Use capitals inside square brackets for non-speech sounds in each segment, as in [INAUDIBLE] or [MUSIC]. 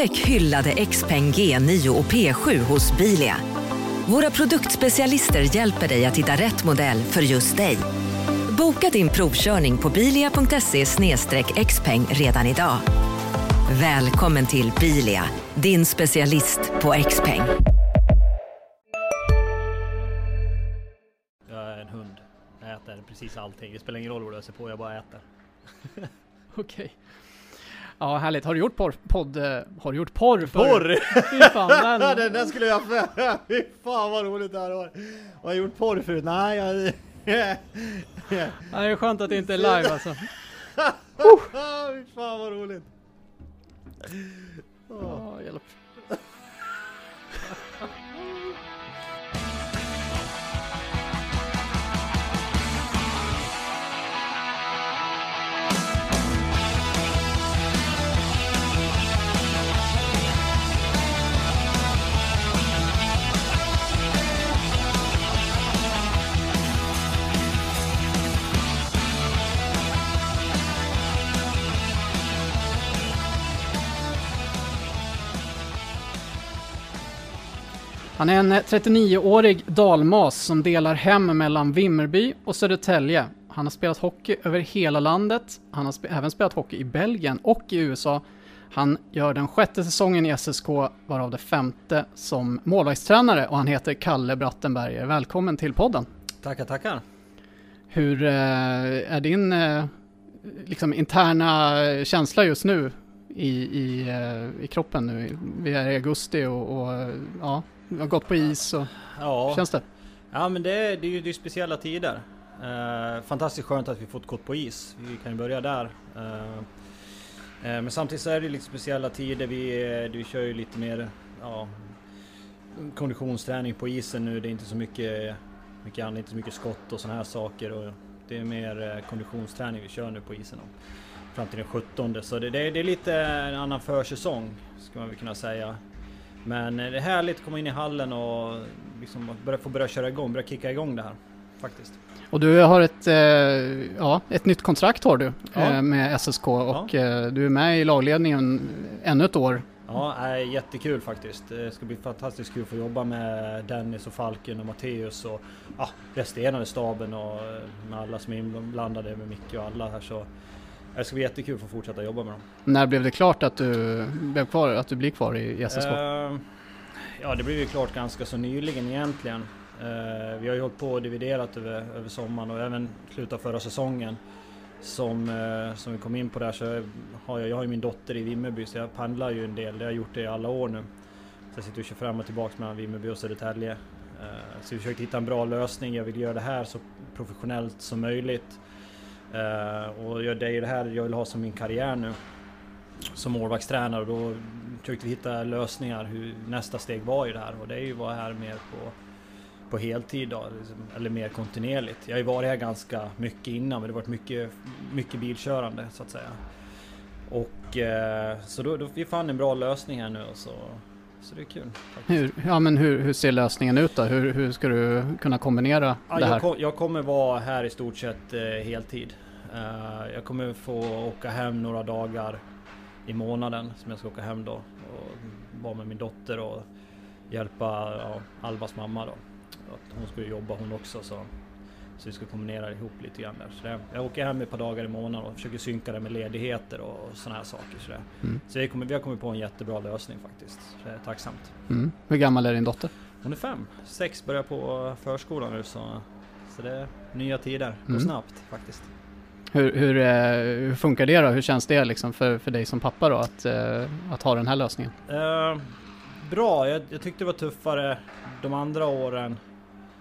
Upptäck hyllade XPeng G9 och P7 hos Bilia. Våra produktspecialister hjälper dig att hitta rätt modell för just dig. Boka din provkörning på bilia.se xpeng redan idag. Välkommen till Bilia, din specialist på XPeng. Jag är en hund. Jag äter precis allting. Det spelar ingen roll vad du ser på, jag bara äter. [LAUGHS] Okej. Ja, härligt. Har du gjort porr? Podd, eh, har du gjort porr? För? Porr! Fy fan, [LAUGHS] den, den där skulle jag. [LAUGHS] Fy fan vad roligt det här var. Har jag gjort porr förut? Nej, jag... Ja, det är skönt att det inte är live alltså. [LAUGHS] Fy fan vad roligt. Ja, hjälp. Han är en 39-årig dalmas som delar hem mellan Vimmerby och Södertälje. Han har spelat hockey över hela landet. Han har spe även spelat hockey i Belgien och i USA. Han gör den sjätte säsongen i SSK, varav det femte som målvaktstränare och han heter Kalle Brattenberger. Välkommen till podden! Tackar, tackar! Hur eh, är din eh, liksom interna känsla just nu i, i, eh, i kroppen nu? Vi är i augusti och, och ja, har gått på is och Ja, hur känns det? ja men det, är- det är ju det är speciella tider. Eh, fantastiskt skönt att vi fått gått på is. Vi kan ju börja där. Eh, eh, men samtidigt så är det lite speciella tider. Vi, eh, vi kör ju lite mer ja, konditionsträning på isen nu. Det är inte så mycket, mycket annat, inte så mycket skott och sådana här saker. Och det är mer eh, konditionsträning vi kör nu på isen. Fram till den 17 så det, det, är- det är lite en annan försäsong skulle man väl kunna säga. Men eh, det är härligt att komma in i hallen och liksom börja, få börja köra igång, börja kicka igång det här. Faktiskt. Och du har ett, eh, ja, ett nytt kontrakt har du Ja. eh, med SSK och eh, du är med i lagledningen ännu ett år. Ja, är jättekul faktiskt. Det ska bli fantastiskt kul att få jobba med Dennis och Falken och Matteus och ja, resterande staben och med alla som är inblandade med Micke och alla här så det ska bli jättekul att få fortsätta jobba med dem. När blev det klart att du, blev kvar, att du blir kvar i, i SSK? Eh, ja, det blev ju klart ganska så nyligen egentligen. Eh, vi har ju hållit på och dividerat över, över sommaren och även slutet av förra säsongen. Som, eh, som vi kom in på där så har jag, jag har ju min dotter i Vimmerby så jag pendlar ju en del. Det har jag gjort det i alla år nu. Så jag sitter och kör fram och tillbaka mellan Vimmerby och Södertälje. Så vi försökte hitta en bra lösning. Jag vill göra det här så professionellt som möjligt. Uh, och jag- det är ju det här jag vill ha som min karriär nu som målvaktstränare och då försökte vi hitta lösningar hur nästa steg var i det här och det är ju att vara här mer på, på heltid då, liksom, eller mer kontinuerligt. Jag har ju varit här ganska mycket innan men det har varit mycket, mycket bilkörande så att säga. Och eh, så då, då vi fann en bra lösning här nu och så, så det är kul. faktiskt. Hur, ja, men hur, hur ser lösningen ut då? Hur, hur ska du kunna kombinera Ja, det här? jag, kom, jag kommer vara här i stort sett eh, heltid. Eh, jag kommer få åka hem några dagar i månaden som jag ska åka hem då och vara med min dotter och hjälpa ja, Albas mamma då. Att hon ska ju jobba hon också så, så vi ska kombinera ihop lite grann där. Så det, jag åker hem ett par dagar i månaden och försöker synka det med ledigheter och sådana här saker. Så. Mm. så vi, kommer, vi har kommit på en jättebra lösning faktiskt. Så det är tacksamt. Mm. Hur gammal är din dotter? Hon är fem, sex, börjar på förskolan nu så, så det är nya tider. Går Mm. snabbt faktiskt. Hur, hur, eh, hur funkar det då? Hur känns det liksom för, för dig som pappa då att, eh, att ha den här lösningen? Eh, bra, jag, jag tyckte det var tuffare de andra åren.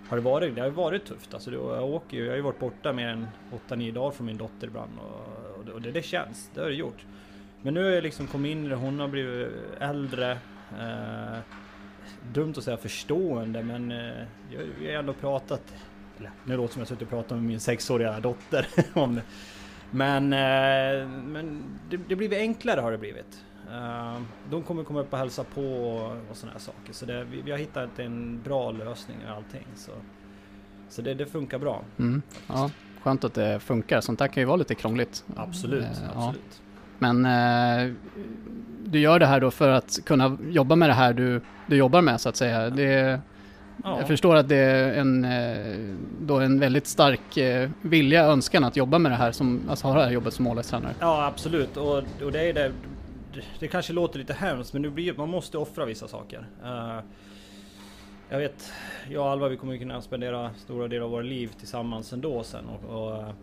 Har det varit? Det har ju varit tufft. Alltså, det, jag åker ju, jag har ju varit borta mer än 8-9 dagar från min dotter ibland och, och, det, och det, det känns, det har det gjort. Men nu har jag liksom kommit in i det, hon har blivit äldre. Eh, dumt att säga förstående men eh, jag, vi har ändå pratat, eller nu låter det som jag suttit och pratat med min sexåriga dotter [LAUGHS] om det. Men, eh, men det, det blir enklare har det blivit. Eh, de kommer komma upp och hälsa på och, och sådana här saker. Så det, vi, vi har hittat en bra lösning i allting. Så, så det, det funkar bra. Mm. Ja, skönt att det funkar. Sånt där kan ju vara lite krångligt. Absolut, Eh, ja. absolut. Men eh, du gör det här då för att kunna jobba med det här du, du jobbar med så att säga. Det, ja. Jag förstår att det är en, eh, då en väldigt stark eh, vilja, önskan att jobba med det här, som, alltså ha det här jobbet som målvaktstränare. Ja absolut och, och det är det, det kanske låter lite hemskt men det blir, man måste offra vissa saker. Uh, jag vet, jag och Alva vi kommer kunna spendera stora delar av våra liv tillsammans ändå sen. Och, och, eh,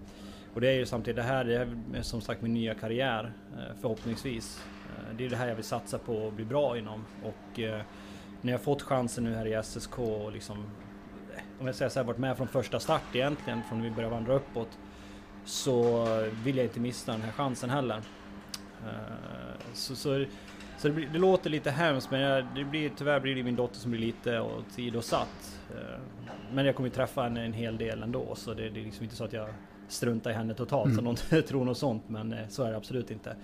och det är ju samtidigt det här, det är som sagt min nya karriär eh, förhoppningsvis. Det är det här jag vill satsa på och bli bra inom. Och när jag fått chansen nu här i SSK och liksom, om jag säger så här, varit med från första start egentligen, från när vi började vandra uppåt. Så vill jag inte missa den här chansen heller. Så, så så det, blir, det, låter lite hemskt men jag, det blir, tyvärr blir det min dotter som blir lite åsidosatt. Eh, men jag kommer ju träffa henne en hel del ändå så det, det är liksom inte så att jag struntar i henne totalt mm. så någon [LAUGHS] tror något sånt men eh, så är det absolut inte.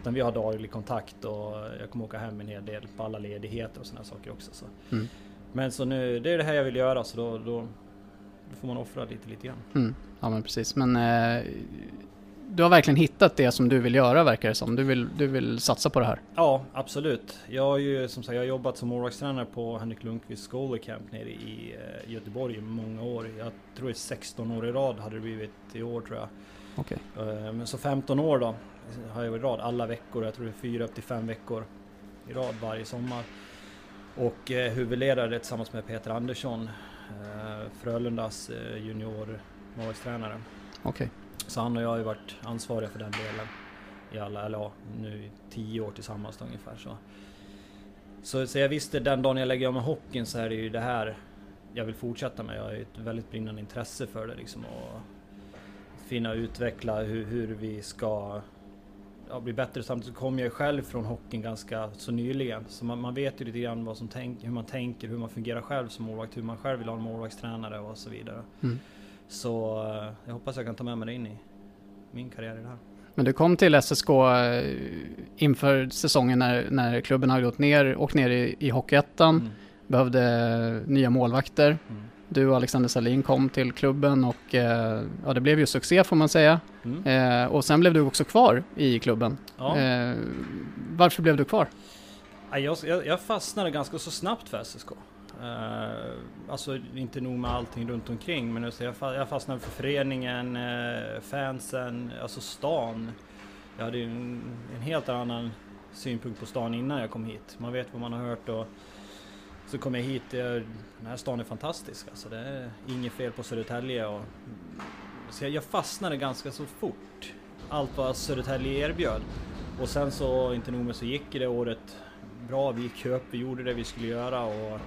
Utan vi har daglig kontakt och jag kommer åka hem en hel del på alla ledigheter och sådana saker också. Så. Mm. Men så nu, det är det här jag vill göra så då, då, då får man offra lite lite grann. Mm. Ja men precis men eh, du har verkligen hittat det som du vill göra verkar det som. Du vill, du vill satsa på det här. Ja, absolut. Jag har ju som sagt jag har jobbat som målvaktstränare på Henrik Lundqvist Scholar Camp nere i uh, Göteborg i många år. Jag tror det är 16 år i rad hade det blivit i år tror jag. Okej. Okay. Uh, men så 15 år då har jag i rad alla veckor. Jag tror det är fyra upp till fem veckor i rad varje sommar. Och uh, huvudledare tillsammans med Peter Andersson, Frölundas junior målvaktstränare. Okej. Okay. Så han och jag har ju varit ansvariga för den delen i alla, eller ja, nu i tio år tillsammans ungefär. Så. Så, så jag visste den dagen jag lägger av med hockeyn så är det ju det här jag vill fortsätta med. Jag har ju ett väldigt brinnande intresse för det liksom och finna och utveckla hur, hur vi ska ja, bli bättre. Samtidigt kom jag ju själv från hockeyn ganska så nyligen så man, man vet ju lite grann vad som tänk, hur man tänker, hur man fungerar själv som målvakt, hur man själv vill ha en målvaktstränare och så vidare. Mm. Så eh, jag hoppas jag kan ta med mig det in i min karriär i det här. Men du kom till SSK eh, inför säsongen när, när klubben hade gått ner, åkt ner i, i Hockeyettan, mm. behövde nya målvakter. Mm. Du och Alexander Salin kom till klubben och eh, ja, det blev ju succé får man säga. Mm. Eh, och sen blev du också kvar i klubben. Ja. Eh, varför blev du kvar? Jag, jag, jag fastnade ganska så snabbt för SSK. Uh, alltså inte nog med allting runt omkring men alltså, jag, jag fastnade för föreningen, uh, fansen, alltså stan. Jag hade ju en, en, helt annan synpunkt på stan innan jag kom hit. Man vet vad man har hört och så kom jag hit. Jag, den här stan är fantastisk alltså. Det är inget fel på Södertälje. Och, så jag, jag fastnade ganska så fort. Allt vad Södertälje erbjöd. Och sen så, inte nog med så gick det året bra. Vi gick upp, vi gjorde det vi skulle göra och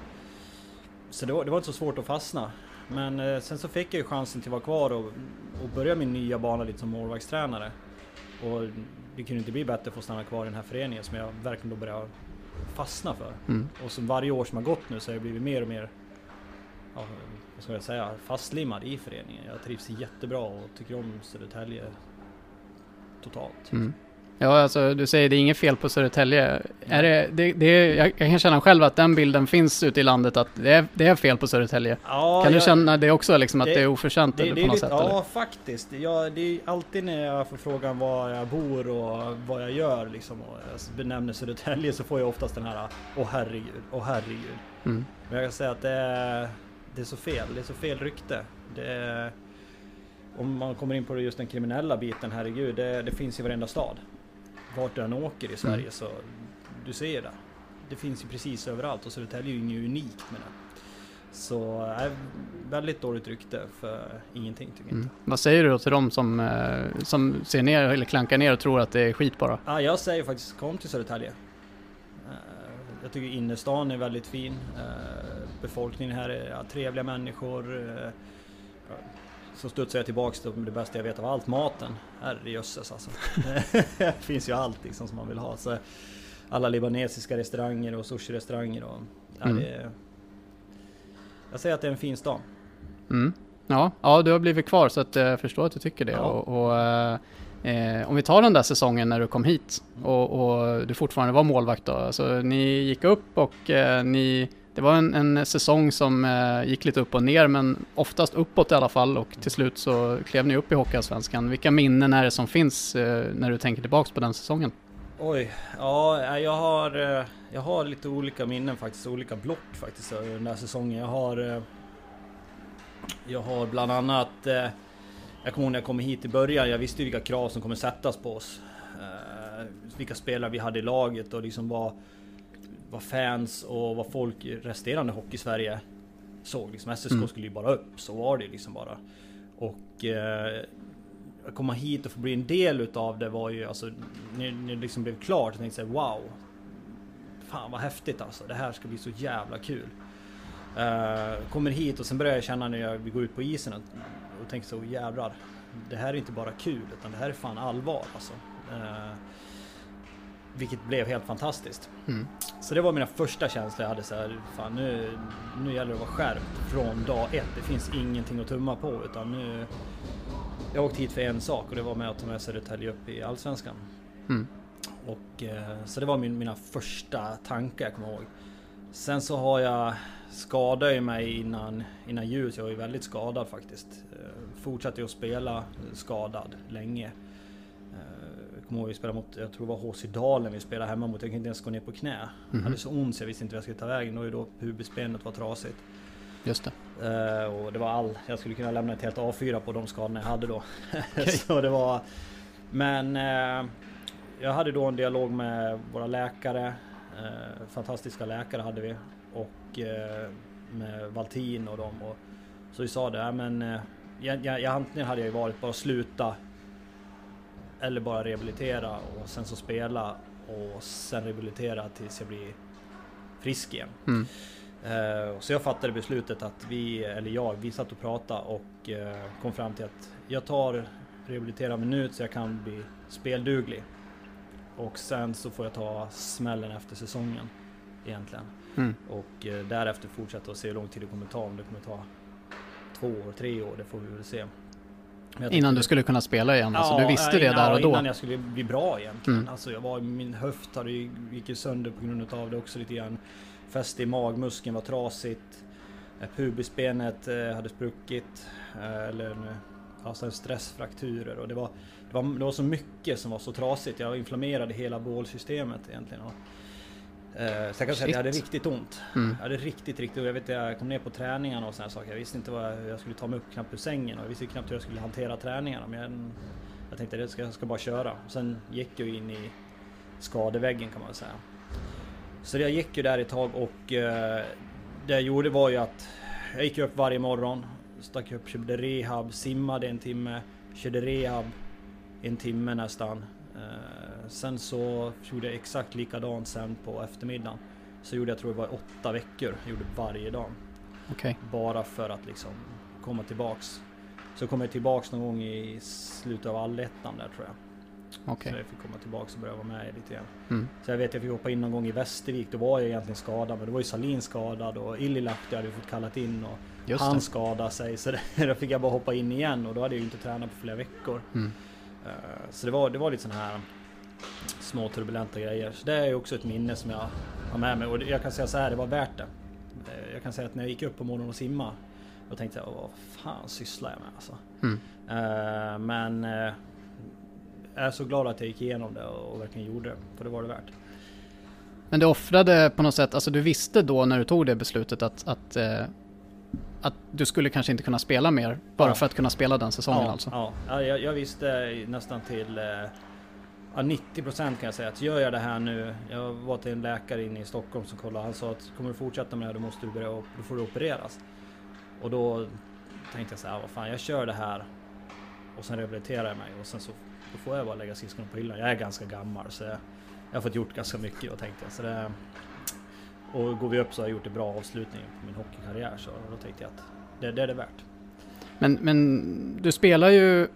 så det var, det var, inte så svårt att fastna. Men eh, sen så fick jag ju chansen till att vara kvar och, och börja min nya bana lite som målvaktstränare. Och det kunde inte bli bättre för att stanna kvar i den här föreningen som jag verkligen då började fastna för. Mm. Och som varje år som har gått nu så har jag blivit mer och mer ja, vad ska jag säga, fastlimmad i föreningen. Jag trivs jättebra och tycker om Södertälje totalt. Mm. Ja, alltså du säger det är inget fel på Södertälje. Är det, det, det, jag, jag kan känna själv att den bilden finns ute i landet att det är, det är fel på Södertälje. Ja, kan du känna det också, liksom, att det, är oförtjänt det, på något lite, sätt? Ja, eller? faktiskt. Ja, det är alltid när jag får frågan var jag bor och vad jag gör liksom, och jag benämner Södertälje så får jag oftast den här åh herregud, åh herregud. Mm. Men jag kan säga att det är, det är så fel, det är så fel rykte. Är, om man kommer in på just den kriminella biten, herregud, det, det finns i varenda stad vart du än åker i Sverige mm. så du ser det. Det finns ju precis överallt och Södertälje är ju inget unikt med det. Så äh, väldigt dåligt rykte för ingenting tycker jag mm. inte. Vad säger du då till dem som, eh, som ser ner eller klankar ner och tror att det är skit bara? Ja, jag säger faktiskt kom till Södertälje. Eh, jag tycker innerstan är väldigt fin. Eh, befolkningen här är trevliga människor. Eh, så studsar jag tillbaks till det bästa jag vet av allt, maten. Herrejösses alltså. det [LAUGHS] finns ju allt liksom som man vill ha. Så alla libanesiska restauranger och sushi-restauranger och... Mm. det, jag säger att det är en fin stad. Mm. Ja, ja, du har blivit kvar så att jag förstår att du tycker det. Ja. Och, och eh, om vi tar den där säsongen när du kom hit och, och du fortfarande var målvakt då. Alltså, ni gick upp och eh, ni det var en, en säsong som eh, gick lite upp och ner, men oftast uppåt i alla fall och till slut så klev ni upp i Hockeyallsvenskan. Vilka minnen är det som finns eh, när du tänker tillbaks på den säsongen? Oj, ja jag har, eh, jag har lite olika minnen faktiskt, olika block faktiskt under den här säsongen. Jag har eh, Jag har bland annat eh, Jag kommer ihåg när jag kom hit i början, jag visste vilka krav som kommer sättas på oss. Vilka spelare vi hade i laget och liksom vad vad fans och vad folk i resterande hockey-Sverige såg. Liksom SSK mm. skulle ju bara upp, så var det liksom bara. Och att komma hit och få bli en del utav det var ju alltså när, när det liksom blev klart, jag tänkte jag wow. Fan vad häftigt alltså, det här ska bli så jävla kul. Uh, kommer hit och sen börjar jag känna när jag går ut på isen och, och tänker så jävlar. Det här är inte bara kul utan det här är fan allvar alltså. Uh, vilket blev helt fantastiskt. Mm. Så det var mina första känslor jag hade så här, fan nu, nu gäller det att vara skärpt från dag ett. Det finns ingenting att tumma på utan nu, jag åkte hit för en sak och det var med att ta med Södertälje upp i Allsvenskan. Mm. Och, eh, så det var min, mina första tankar jag kommer ihåg. Sen så har jag skadat ju mig innan, innan jul, så jag ju väldigt skadad faktiskt. Eh, fortsatte att spela skadad länge. Jag kommer ihåg vi spelade mot, jag tror det var HC Dalen vi spelade hemma mot. Jag kunde inte ens gå ner på knä. Mm. Jag hade så ont så jag visste inte vad jag skulle ta vägen. Det var ju då pubisbenet var trasigt. Just det. Uh, och det var all, jag skulle kunna lämna ett helt A4 på de skadorna jag hade då. Okay. [LAUGHS] så det var... Men uh, jag hade då en dialog med våra läkare. Uh, fantastiska läkare hade vi. Och med Valtin och dem. Och, så vi sa det, men jag, jag, antingen hade jag varit bara sluta eller bara rehabilitera och sen så spela och sen rehabilitera tills jag blir frisk igen. Mm. Eh, så jag fattade beslutet att vi, eller jag, vi satt och pratade och eh, kom fram till att jag tar rehabilitera minut så jag kan bli spelduglig. Och sen så får jag ta smällen efter säsongen egentligen. Mm. Och eh, därefter fortsätta och se hur lång tid det kommer ta. Om det kommer ta två år, tre år, det får vi väl se. Innan du skulle kunna spela igen? Ja, alltså, du visste det där och då? innan jag skulle bli bra egentligen. Mm. Alltså, jag var, min höft hade, gick ju sönder på grund av det också lite grann fäste i magmuskeln var trasigt. Eh, pubisbenet eh, hade spruckit. Eh, eller alltså stressfrakturer och det var, det var, det var så mycket som var så trasigt. Jag inflammerade hela bålsystemet egentligen. Och, så jag kan Shit. säga att jag hade riktigt ont. Mm. Jag hade riktigt, riktigt ont. Jag vet jag kom ner på träningarna och sådana saker. Jag visste inte vad jag skulle ta mig upp knappt ur sängen och jag visste knappt hur jag skulle hantera träningarna. Men jag, jag tänkte att jag ska bara köra. Sen gick jag in i skadeväggen kan man säga. Så jag gick ju där ett tag och eh, det jag gjorde var ju att jag gick upp varje morgon, stack upp, körde rehab, simmade en timme, körde rehab en timme nästan. Eh, sen så gjorde jag exakt likadant sen på eftermiddagen. Så gjorde jag tror det var åtta veckor, jag gjorde varje dag. Okay. Bara för att liksom komma tillbaks. Så kom jag tillbaks någon gång i slutet av allettan där tror jag. Okay. Så jag fick komma tillbaka och börja vara med lite grann. Mm. Så jag vet jag fick hoppa in någon gång i Västervik. Då var jag egentligen skadad. Men då var ju Salin skadad och Illilahti hade fått kallat in. Och Just han det. skadade sig. Så [LAUGHS] då fick jag bara hoppa in igen. Och då hade jag ju inte tränat på flera veckor. Mm. Uh, så det var, det var lite sådana här små turbulenta grejer. Så det är också ett minne som jag har med mig. Och jag kan säga så här, det var värt det. Uh, jag kan säga att när jag gick upp på morgonen och simma. Då tänkte jag, vad fan sysslar jag med alltså? Mm. Uh, men jag är så glad att jag gick igenom det och verkligen gjorde det, för det var det värt. Men du offrade på något sätt, alltså du visste då när du tog det beslutet att, att, eh, att du skulle kanske inte kunna spela mer bara ja. för att kunna spela den säsongen ja, alltså? Ja, jag, jag visste nästan till eh, ja, 90% kan jag säga att gör jag det här nu. Jag var till en läkare inne i Stockholm som kollade. Han sa att kommer du fortsätta med det här då måste du börja, då får du opereras. Och då tänkte jag så här, vad fan jag kör det här och sen rehabiliterar jag mig och sen så då får jag bara lägga skridskorna på hyllan. Jag är ganska gammal så jag, jag har fått gjort ganska mycket och tänkte jag. Så det, och går vi upp så har jag gjort en bra avslutning på min hockeykarriär så då tänkte jag att det, det är det värt. Men, men du spelar ju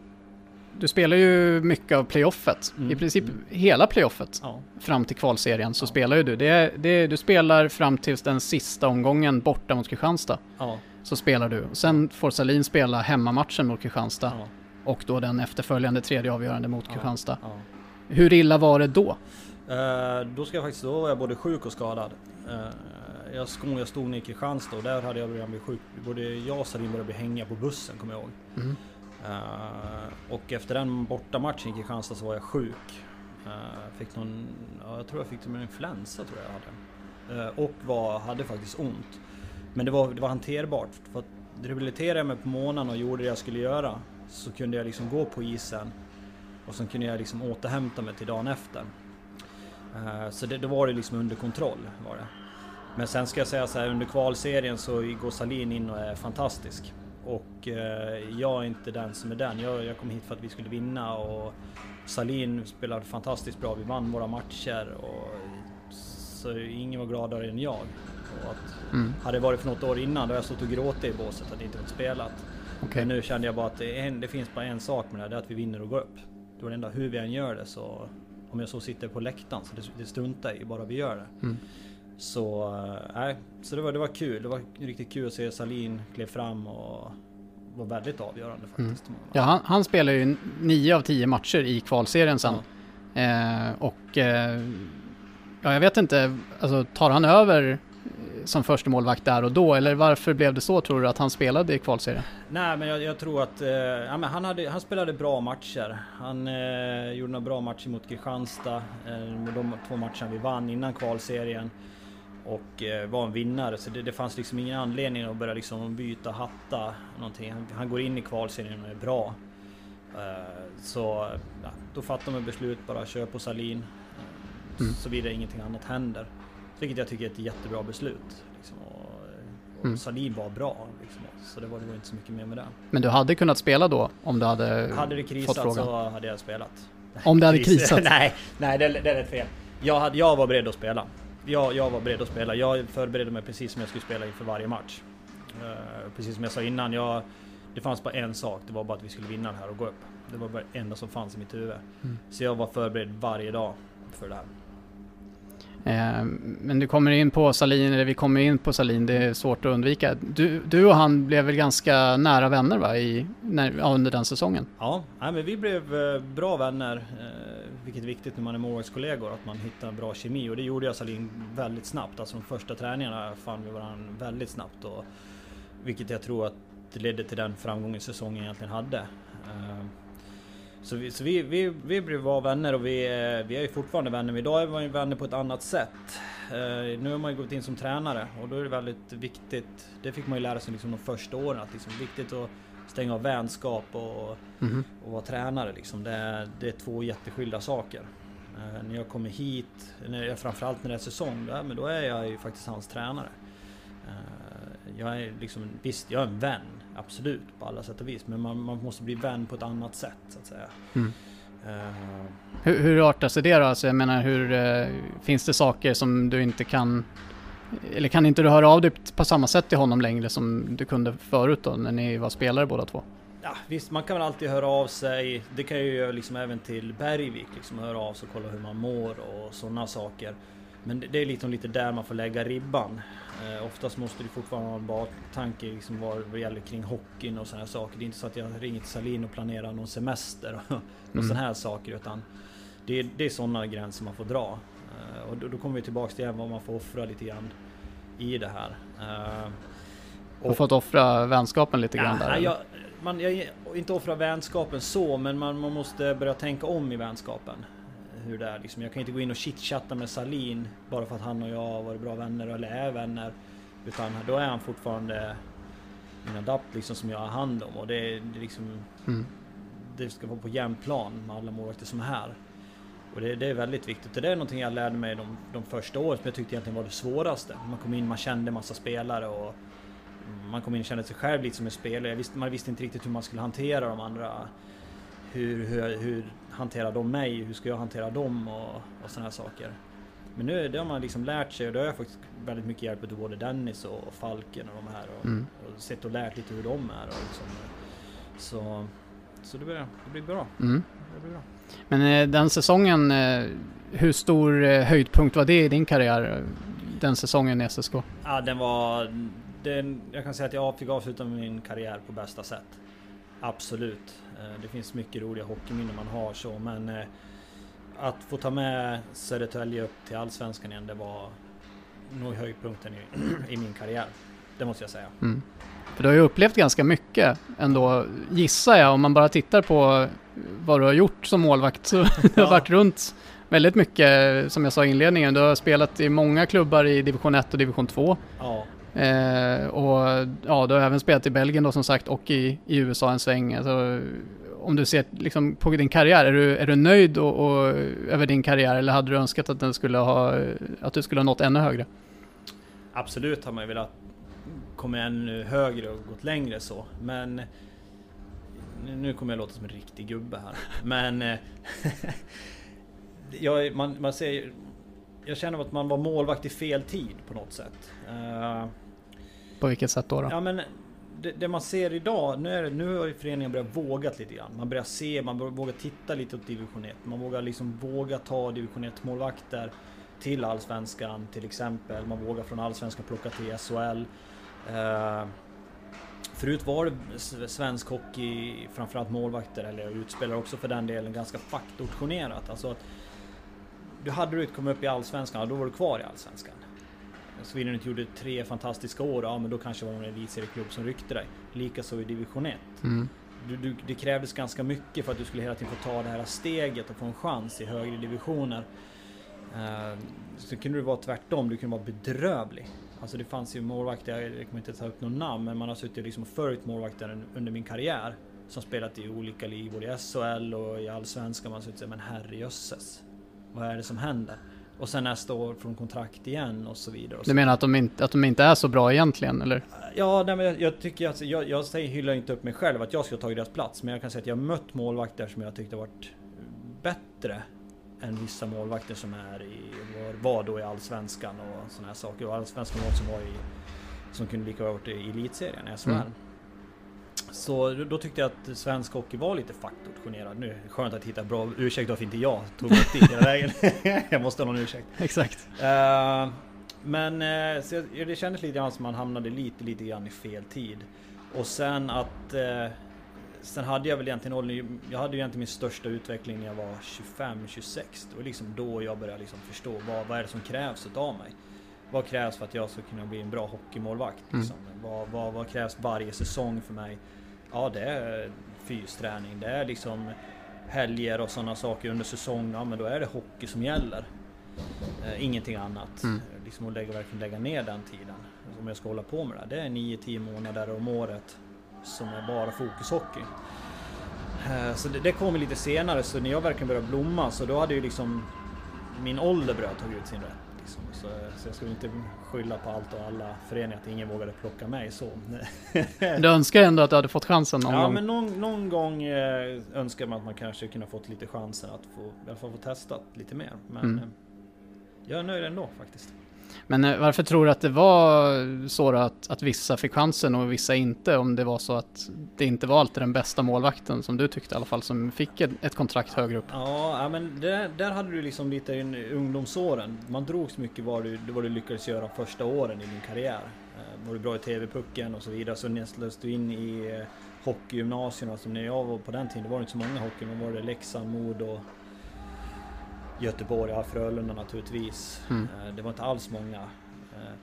du spelar ju mycket av playoffet. Mm. I princip mm. hela playoffet. Ja. Fram till kvalserien så ja. spelar ju du. Det, det, du spelar fram till den sista omgången borta mot Kristianstad. Ja. Så spelar du. Sen får Salin spela hemmamatchen mot Kristianstad och då den efterföljande tredje avgörande mot ja, Kristianstad. Hur illa var det då? Uh, då ska jag faktiskt, då var jag både sjuk och skadad. Uh, jag, stod, jag stod nere i Kristianstad och där hade jag redan blivit sjuk. Både jag och Sarin började bli hänga på bussen kommer jag ihåg. Mm. Uh, och efter den bortamatchen i Kristianstad så var jag sjuk. Uh, fick någon, ja, jag tror jag fick en influensa tror jag jag hade. Uh, och var, hade faktiskt ont. Men det var, det var hanterbart. För att rehabiliterade jag mig på månaden och gjorde det jag skulle göra så kunde jag liksom gå på isen och sen kunde jag liksom återhämta mig till dagen efter. Så det, då var det liksom under kontroll. Var det. Men sen ska jag säga så här, under kvalserien så går Salin in och är fantastisk. Och eh, jag är inte den som är den. Jag, jag kom hit för att vi skulle vinna och Salin spelade fantastiskt bra. Vi vann våra matcher och så ingen var gladare än jag. Och att, mm. Hade det varit för något år innan då hade jag stått och gråtit i båset att det inte fått spelat. Okay. Men nu kände jag bara att det, en, det, finns bara en sak med det här, det är att vi vinner och går upp. Det var det enda, hur vi än gör det så om jag så sitter på läktaren så det, det struntar i bara vi gör det. Mm. Så, äh, så det, var, det var kul. Det var riktigt kul att se Salin klev fram och var väldigt avgörande mm. faktiskt. Mm. Ja, han, han spelar ju nio av tio matcher i kvalserien sen. Ja. Eh, och eh, ja, jag vet inte, alltså tar han över som första målvakt där och då? Eller varför blev det så tror du att han spelade i kvalserien? Nej men jag, jag tror att eh, ja, men han, hade, han spelade bra matcher. Han eh, gjorde några bra matcher mot Kristianstad. Eh, de två matcherna vi vann innan kvalserien och eh, var en vinnare. Så det, det, fanns liksom ingen anledning att börja liksom byta hatta någonting. Han, han går in i kvalserien och är bra. Eh, så ja, då fattar man beslut bara, kör på Salin. Mm. Såvida ingenting annat händer. Vilket jag tycker är ett jättebra beslut. Liksom, och, och mm. Salin var bra. Liksom, så det var, det var inte så mycket mer med det. Men du hade kunnat spela då om du hade Hade det krisat så hade jag spelat. Om det hade [LAUGHS] krisat? [LAUGHS] nej, nej det, det är fel. Jag, hade, jag var beredd att spela jag, jag var beredd att spela. Jag förberedde mig precis som jag skulle spela inför varje match. Uh, precis som jag sa innan, jag, det fanns bara en sak. Det var bara att vi skulle vinna det här och gå upp. Det var bara det enda som fanns i mitt huvud. Mm. Så jag var förberedd varje dag för det här. Eh, men du kommer in på Salin, eller vi kommer in på Salin, det är svårt att undvika. Du, du och han blev väl ganska nära vänner va, i, när, under den säsongen? Ja, nej, men vi blev eh, bra vänner, eh, vilket är viktigt när man är målvaktskollegor, att man hittar bra kemi och det gjorde jag Salin väldigt snabbt. Alltså de första träningarna fann vi varandra väldigt snabbt och vilket jag tror att ledde till den framgången säsongen egentligen hade. Så vi, så vi, vi, vi blev bra vänner och vi, vi är ju fortfarande vänner. Men idag är man ju vänner på ett annat sätt. Uh, nu har man ju gått in som tränare och då är det väldigt viktigt. Det fick man ju lära sig liksom de första åren att liksom viktigt att stänga av vänskap och, mm. och vara tränare. Liksom. Det, det är två jätteskilda saker. Uh, när jag kommer hit, när jag, framförallt när det är säsong, då, men då är jag ju faktiskt hans tränare. Uh, jag är liksom, visst, jag är en vän absolut på alla sätt och vis. Men man, man måste bli vän på ett annat sätt så att säga. Mm. Uh, hur, hur artar sig det då? Alltså jag menar, hur, uh, finns det saker som du inte kan eller kan inte du höra av dig på samma sätt till honom längre som du kunde förut då när ni var spelare båda två? Ja, visst, man kan väl alltid höra av sig. Det kan ju göra liksom även till Bergvik, liksom höra av sig och kolla hur man mår och sådana saker. Men det är liksom lite där man får lägga ribban. Eh, oftast måste du fortfarande ha en baktanke liksom vad, vad gäller kring hockeyn och sådana saker. Det är inte så att jag ringer till Salin och planerar någon semester och, [LAUGHS] och mm. sådana här saker. Utan det är, det är sådana gränser man får dra. Eh, och då, då, kommer vi tillbaks till vad man får offra lite grann i det här. Eh, och, och fått offra vänskapen lite grann där? Jag, man, jag, inte offra vänskapen så, men man, man måste börja tänka om i vänskapen hur det är. Liksom, jag kan inte gå in och chitchatta med Salin bara för att han och jag har varit bra vänner eller är vänner. Utan då är han fortfarande min adapt liksom som jag har hand om och det, det, liksom, mm. det ska vara på jämn plan med alla målvakter som är här. Och det, det, är väldigt viktigt och det är någonting jag lärde mig de, de första åren som jag tyckte egentligen var det svåraste. Man kom in, man kände massa spelare och man kom in och kände sig själv lite som en spelare. Visste, man visste inte riktigt hur man skulle hantera de andra. Hur, hur, hur hanterar de mig? Hur ska jag hantera dem? Och, och sådana här saker. Men nu det har man liksom lärt sig och det har jag faktiskt väldigt mycket hjälp av både Dennis och Falken och de här och, mm. och sett och lärt lite hur de är. Och liksom, så så det, blir, det blir bra. Mm. Det blir bra. Men eh, den säsongen, eh, hur stor eh, höjdpunkt var det i din karriär? Den säsongen i SSK? Ja, den var... Den, jag kan säga att jag fick avsluta min karriär på bästa sätt. Absolut. Eh, det finns mycket roliga hockeyminnen man har så men eh, att få ta med Södertälje upp till Allsvenskan igen det var nog höjdpunkten i, [CLEARS THROAT] i min karriär. Det måste jag säga. Mm. För du har ju upplevt ganska mycket ändå, gissar jag, om man bara tittar på vad du har gjort som målvakt. Så [LAUGHS] ja. du har varit runt väldigt mycket, som jag sa i inledningen, du har spelat i många klubbar i division 1 och division 2. Ja. Eh, och ja, du har även spelat i Belgien då som sagt och i, i USA en sväng. Alltså, om du ser liksom, på din karriär, är du, är du nöjd och, och, över din karriär eller hade du önskat att, den skulle ha, att du skulle ha nått ännu högre? Absolut har man ju velat komma ännu högre och gått längre så. Men nu kommer jag låta som en riktig gubbe här. [LAUGHS] Men eh, [LAUGHS] jag, man, man ser, jag känner att man var målvakt i fel tid på något sätt. Uh, på vilket sätt då? då? Ja, men det, det, man ser idag, nu, är nu har ju föreningen börjat våga lite grann. Man börjar se, man vågar titta lite åt division 1. Man vågar liksom våga ta division 1 målvakter till allsvenskan till exempel. Man vågar från allsvenskan plocka till SHL. Eh, Förut var det svensk hockey, framförallt målvakter eller utspelare också för den delen, ganska faktortionerat. Alltså att du hade du inte kommit upp i Allsvenskan, då var du kvar i Allsvenskan. Du inte gjorde tre fantastiska år, ja men då kanske var det en elitserieklubb som ryckte dig. Likaså i division 1. Mm. Du, du, det krävdes ganska mycket för att du skulle hela tiden få ta det här steget och få en chans i högre divisioner. Uh, så kunde det vara tvärtom, du kunde vara bedrövlig. Alltså det fanns ju målvakter, jag kommer inte ta upp någon namn, men man har suttit liksom och följt målvakter under min karriär. Som spelat i olika ligor, i SHL och i Allsvenskan. Man har suttit och men herrejösses. Vad är det som händer? Och sen nästa år från kontrakt igen och så vidare. Och du menar att de, inte, att de inte är så bra egentligen eller? Ja, nej, men jag, jag tycker alltså, jag, jag säger, hyllar inte upp mig själv att jag ska ta deras plats. Men jag kan säga att jag har mött målvakter som jag tyckte varit bättre än vissa målvakter som är i, var, var då i Allsvenskan och sådana här saker. Och Allsvenskan var som var i, som kunde lika väl varit i Elitserien, SHL. Mm. Så då tyckte jag att svensk hockey var lite faktorgenerad. Nu skönt att hitta bra ursäkt varför inte jag tog upp dit hela vägen. [LAUGHS] jag måste ha någon ursäkt. Exakt. Uh, men uh, det kändes lite grann som man hamnade lite, lite grann i fel tid. Och sen att uh, Sen hade jag väl egentligen jag hade ju egentligen min största utveckling när jag var 25-26. Det var liksom då jag började liksom förstå vad, vad är det som krävs utav mig. Vad krävs för att jag ska kunna bli en bra hockeymålvakt? Mm. Liksom? Mm. Vad, vad, vad, krävs varje säsong för mig? Ja, det är fysträning. Det är liksom helger och sådana saker under säsong. Ja, men då är det hockey som gäller. Eh, ingenting annat. Mm. Liksom att lägga, verkligen lägga ner den tiden. Om jag ska hålla på med det. Det är 9-10 månader om året som är bara fokushockey. Eh, så det, det kom lite senare, så när jag verkligen började blomma så då hade ju liksom min ålder börjat ta ut sin rätt. Liksom. Så, så, jag skulle inte skylla på allt och alla föreningar att ingen vågade plocka mig så. [LAUGHS] Du önskar ändå att du hade fått chansen någon ja, gång? Ja, men någon, någon gång eh, önskar man att man kanske kunde fått lite chansen att få, i alla fall få testa lite mer. Men mm. eh, jag är nöjd ändå faktiskt. Men eh, varför tror du att det var så att, att vissa fick chansen och vissa inte? Om det var så att det inte var alltid den bästa målvakten som du tyckte i alla fall som fick ett, ett kontrakt högre upp? Ja, men där, där hade du liksom lite i ungdomsåren. Man drogs mycket vad du, vad du lyckades göra första åren i din karriär. Eh, var du bra i TV-pucken och så vidare så nästlades du in i eh, hockeygymnasierna. Som när jag var på den tiden, det var inte så många hockey, men var det Leksand, Modo, Göteborg, ja, Frölunda naturligtvis. Mm. Eh, det var inte alls många. Eh,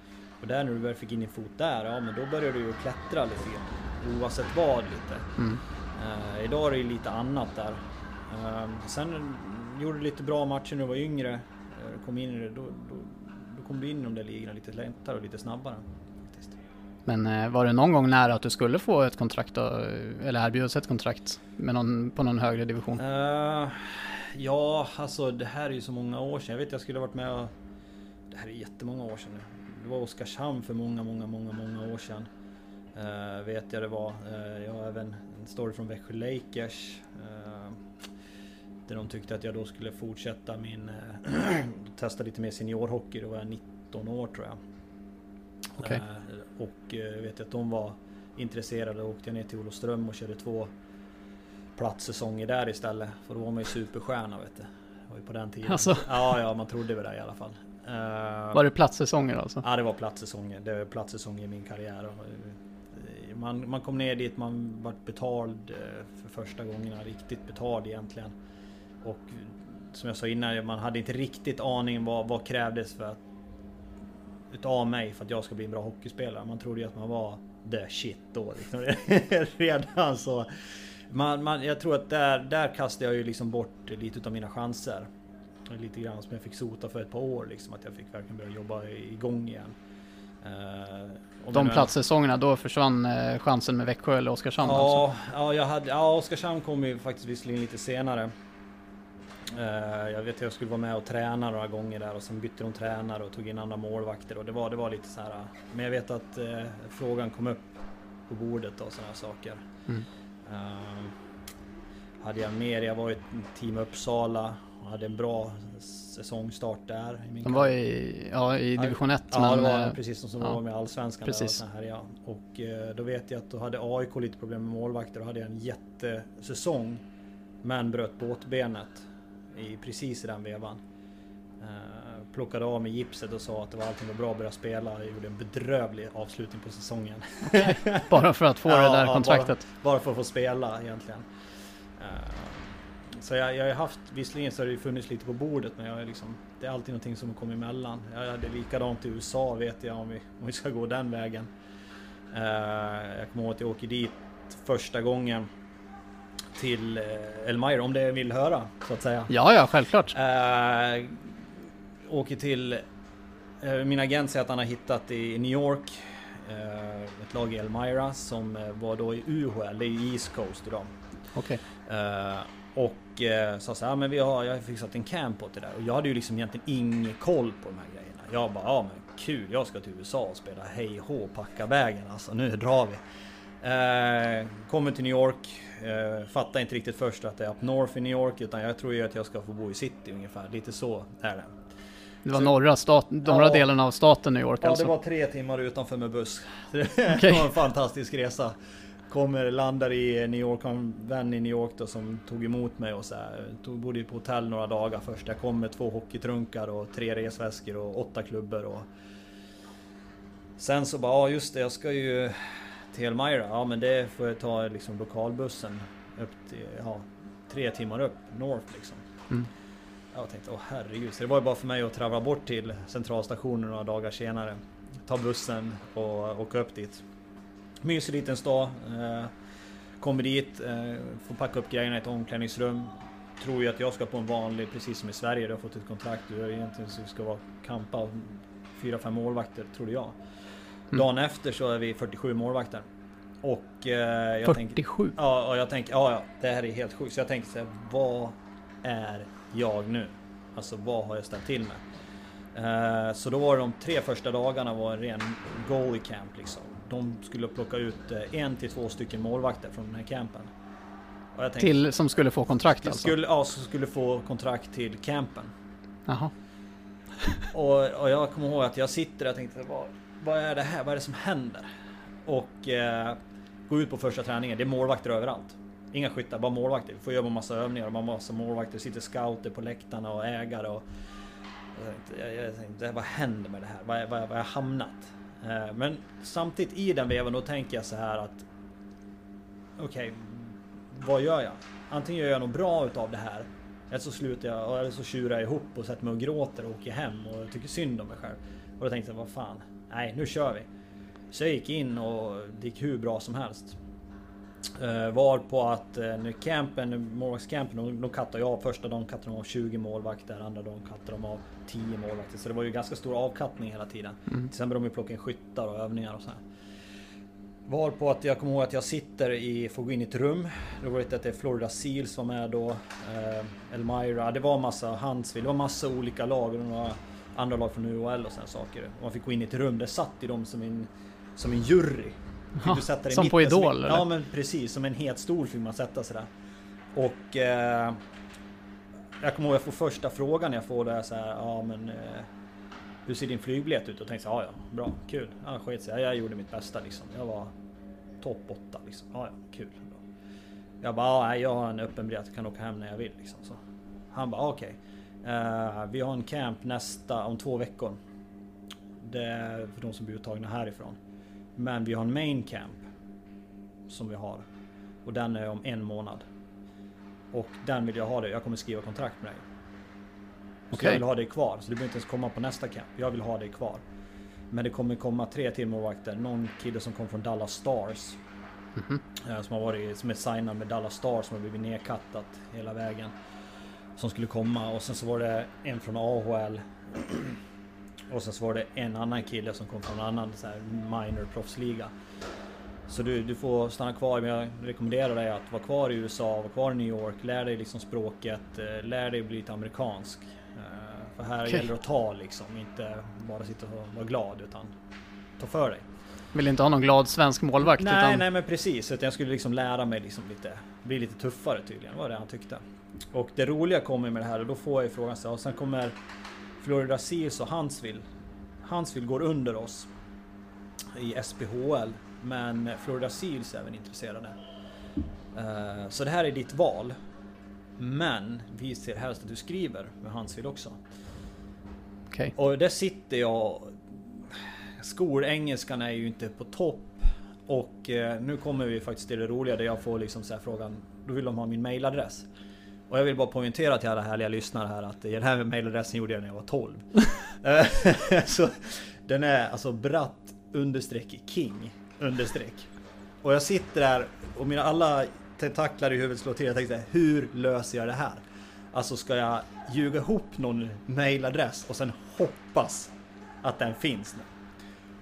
och där när du väl fick in din fot där, ja men då började du ju klättra lite grann. Oavsett vad lite. Mm. Uh, idag är det ju lite annat där. Uh, sen gjorde du lite bra matcher när du var yngre. Uh, kom in i det, då, då, då kom du in i de där ligorna lite lättare och lite snabbare. Faktiskt. Men var det någon gång nära att du skulle få ett kontrakt då, eller erbjudas ett kontrakt med någon, på någon högre division? Ja, alltså det här är ju så många år sedan. Jag vet jag skulle varit med och... Det här är jättemånga år sedan nu. Det var Oskarshamn för många, många, många, många år sedan. Uh, vet jag det var. Uh, jag har även en story från Växjö Lakers. Uh, där de tyckte att jag då skulle fortsätta min... [CLEARS THROAT] testa lite mer seniorhockey. Då var jag 19 år tror jag. Okay. och vet jag att de var intresserade. Då åkte jag ner till Olofström och körde två platssäsonger där istället. För då var man ju superstjärna vet du. Det var ju på den tiden. Alltså. Ja, ja, man trodde väl det i alla fall. Uh, var det platssäsonger alltså? Ja, det var platssäsonger. Det var platssäsonger i min karriär. Eh, man, man kom ner dit, man vart betald eh, för första gångerna. Riktigt betald egentligen. Och som jag sa innan, man hade inte riktigt aning vad, vad krävdes för att utav mig för att jag ska bli en bra hockeyspelare. Man trodde ju att man var the shit då. Liksom. [LAUGHS] Redan så man, man, jag tror att där, där kastade jag ju liksom bort lite utav mina chanser. lite grann som jag fick sota för ett par år liksom. Att jag fick verkligen börja jobba igång igen. Uh, de platssäsongerna, då försvann uh, chansen med Växjö eller Oskarshamn? Ja, alltså. ja, jag hade, ja, Oskarshamn kom ju faktiskt visserligen lite senare. Uh, jag vet att jag skulle vara med och träna några gånger där och sen bytte de tränare och tog in andra målvakter och det var, det var lite så här. Men jag vet att frågan kom upp på bordet och sådana saker. Mm. Hade jag mer, jag var i Team Uppsala och hade en bra säsongstart där. I de var i, ja, i division 1. Ja, men, det var eh, precis som, som ja, var med allsvenskan. Precis. Här, ja. Och eh, då vet jag att då hade AIK lite problem med målvakter och hade en jättesäsong. Men bröt båtbenet i precis i den vevan. Plockade av med gipset och sa att det var allting var bra att börja spela. Jag gjorde en bedrövlig avslutning på säsongen. [LAUGHS] bara för att få ja, det där kontraktet? Bara, bara, för att få spela egentligen. Uh, så jag, jag har haft, visserligen så har det ju funnits lite på bordet men jag har liksom, det är alltid någonting som kommer emellan. Jag hade likadant i USA vet jag om vi, om vi ska gå den vägen. Uh, jag kommer ihåg att jag åker dit första gången till uh, Elmira om det vill höra så att säga. Ja, ja, självklart. Uh, åker till, uh, min agent säger att han har hittat i New York ett lag i Elmira som var då i UHL, det är ju East Coast idag. Okej. Okay. Och eh, sa så här, men vi har, jag har fixat en camp åt det där. Och jag hade ju liksom egentligen ingen koll på de här grejerna. Jag bara, ja men kul, jag ska till USA och spela hej hå, packa vägen alltså, nu drar vi. Eh, kommer till New York, eh, fattar inte riktigt först att det är up north i New York, utan jag tror ju att jag ska få bo i city ungefär, lite så är det. Det var norra, stat, norra ja, delen av staten New York ja, alltså? Ja, det var tre timmar utanför med buss. Okay. [LAUGHS] det var en fantastisk resa. Kommer, landar i New York, har en vän i New York då som tog emot mig och så här, tog, bodde på hotell några dagar först. Jag kom med två hockeytrunkar och tre resväskor och åtta klubbor och... Sen så bara, ja just det, jag ska ju till Elmira. Ja men det får jag ta liksom lokalbussen upp till, ja, tre timmar upp, North liksom. Mm. Jag tänkte, åh herregud. Så det var ju bara för mig att travla bort till centralstationen några dagar senare. Ta bussen och åka upp dit. Mysig liten stad. Eh, kommer dit, eh, får packa upp grejerna i ett omklädningsrum. Tror ju att jag ska på en vanlig, precis som i Sverige, du har fått ett kontrakt. Du egentligen så ska vara kampa fyra, fem målvakter, trodde jag. Mm. Dagen efter så är vi 47 målvakter. Och eh, jag 47? Tänk, ja, och jag tänker, ja, ja, det här är helt sjukt. Så jag tänkte så här, vad är jag nu? Alltså vad har jag ställt till med? Eh, så då var de tre första dagarna var en ren goalie camp liksom de skulle plocka ut eh, en till två stycken målvakter från den här campen. Tänkte, till, som skulle få kontrakt alltså? Skulle, ja, som skulle få kontrakt till campen. Jaha. Och, och, jag kommer ihåg att jag sitter och tänkte, vad, vad är det här? Vad är det som händer? Och eh, gå ut på första träningen. Det är målvakter överallt. Inga skyttar, bara målvakter. Vi får göra massa övningar och man massa målvakter. sitter scouter på läktarna och ägare. Och, jag tänkte, jag, jag tänkte, vad händer med det här? Var, var, var jag hamnat? Eh, men samtidigt i den vevan då tänker jag så här att Okej, okay, vad gör jag? Antingen gör jag något bra utav det här Eller så slutar jag, eller så tjurar jag ihop och sätter mig och gråter och åker hem och tycker synd om mig själv. Och då tänkte jag, vad fan, nej nu kör vi. Så jag gick in och det gick hur bra som helst. Uh, var på att uh, när campen, målvaktscampen, de, de kattade av första dagen kattade de av 20 målvakter, andra dagen kattade de av 10 målvakter. Så det var ju ganska stor avkattning hela tiden. Mm. Sen började de ju plocka in skyttar och övningar och så här. Var på att jag kommer ihåg att jag sitter i, får gå in i ett rum. Det var att det är Florida Seals var med då. Uh, Elmira, det var massa Huntsville, det var massa olika lag och några andra lag från UHL och sådana saker. Och man fick gå in i ett rum, där satt i de som en, som en jury. Ja, du sätta som på Idol? Som, ja men precis, som en het stol fick man sätta sig där. Och eh, jag kommer ihåg jag får första frågan jag får där så här, ja men eh, hur ser din flygbiljett ut? Och tänkte ja ja, bra, kul. Ja, skit sig. Jag gjorde mitt bästa liksom. Jag var topp 8 liksom. Ja, ja, kul. Bra. Jag bara, ja, jag har en öppen biljett, kan åka hem när jag vill liksom. Så. Han bara, okej. Okay. Uh, vi har en camp nästa, om två veckor. Det är för de som blir uttagna härifrån. Men vi har en main camp. Som vi har. Och den är om en månad. Och den vill jag ha det. Jag kommer skriva kontrakt med dig. Okay. jag vill ha dig kvar. Så du behöver inte ens komma på nästa camp. Jag vill ha dig kvar. Men det kommer komma tre till målvakter. Någon kille som kom från Dallas Stars. Mm -hmm. Som har varit som är signad med Dallas Stars som har blivit nedkattat hela vägen. som skulle komma och sen så var det en från AHL. Och sen så var det en annan kille som kom från en annan så här minor proffsliga. Så du, du får stanna kvar, men jag rekommenderar dig att vara kvar i USA, vara kvar i New York, lär dig liksom språket, eh, lär dig bli lite amerikansk. Eh, För här Okej. gäller det att ta liksom, inte bara sitta och vara glad utan ta för dig. Vill inte ha någon glad svensk målvakt Nej, utan... nej men precis. Utan jag skulle liksom lära mig liksom lite, bli lite tuffare tydligen. Var det han tyckte. Och det roliga kommer med det här och då får jag frågan så och sen kommer Florida Seals och Huntsville. Huntsville går under oss i SPHL. Men Florida Seals är även intresserade. Eh, Så det här är ditt val. Men vi ser helst att du skriver med Huntsville också. Okej. Och där sitter jag. Skolengelskan är ju inte på topp. Och eh, nu kommer vi faktiskt till det roliga där jag får liksom så frågan. Då vill de ha min mailadress. Och jag vill bara poängtera till alla härliga lyssnare här att den här mailadressen gjorde jag när jag var 12. [LAUGHS] Eh, [LAUGHS] så den är alltså bratt understreck king understreck. Och jag sitter där och mina alla tentaklar i huvudet slår till. Jag tänkte hur löser jag det här? Alltså ska jag ljuga ihop någon mailadress och sen hoppas att den finns nu?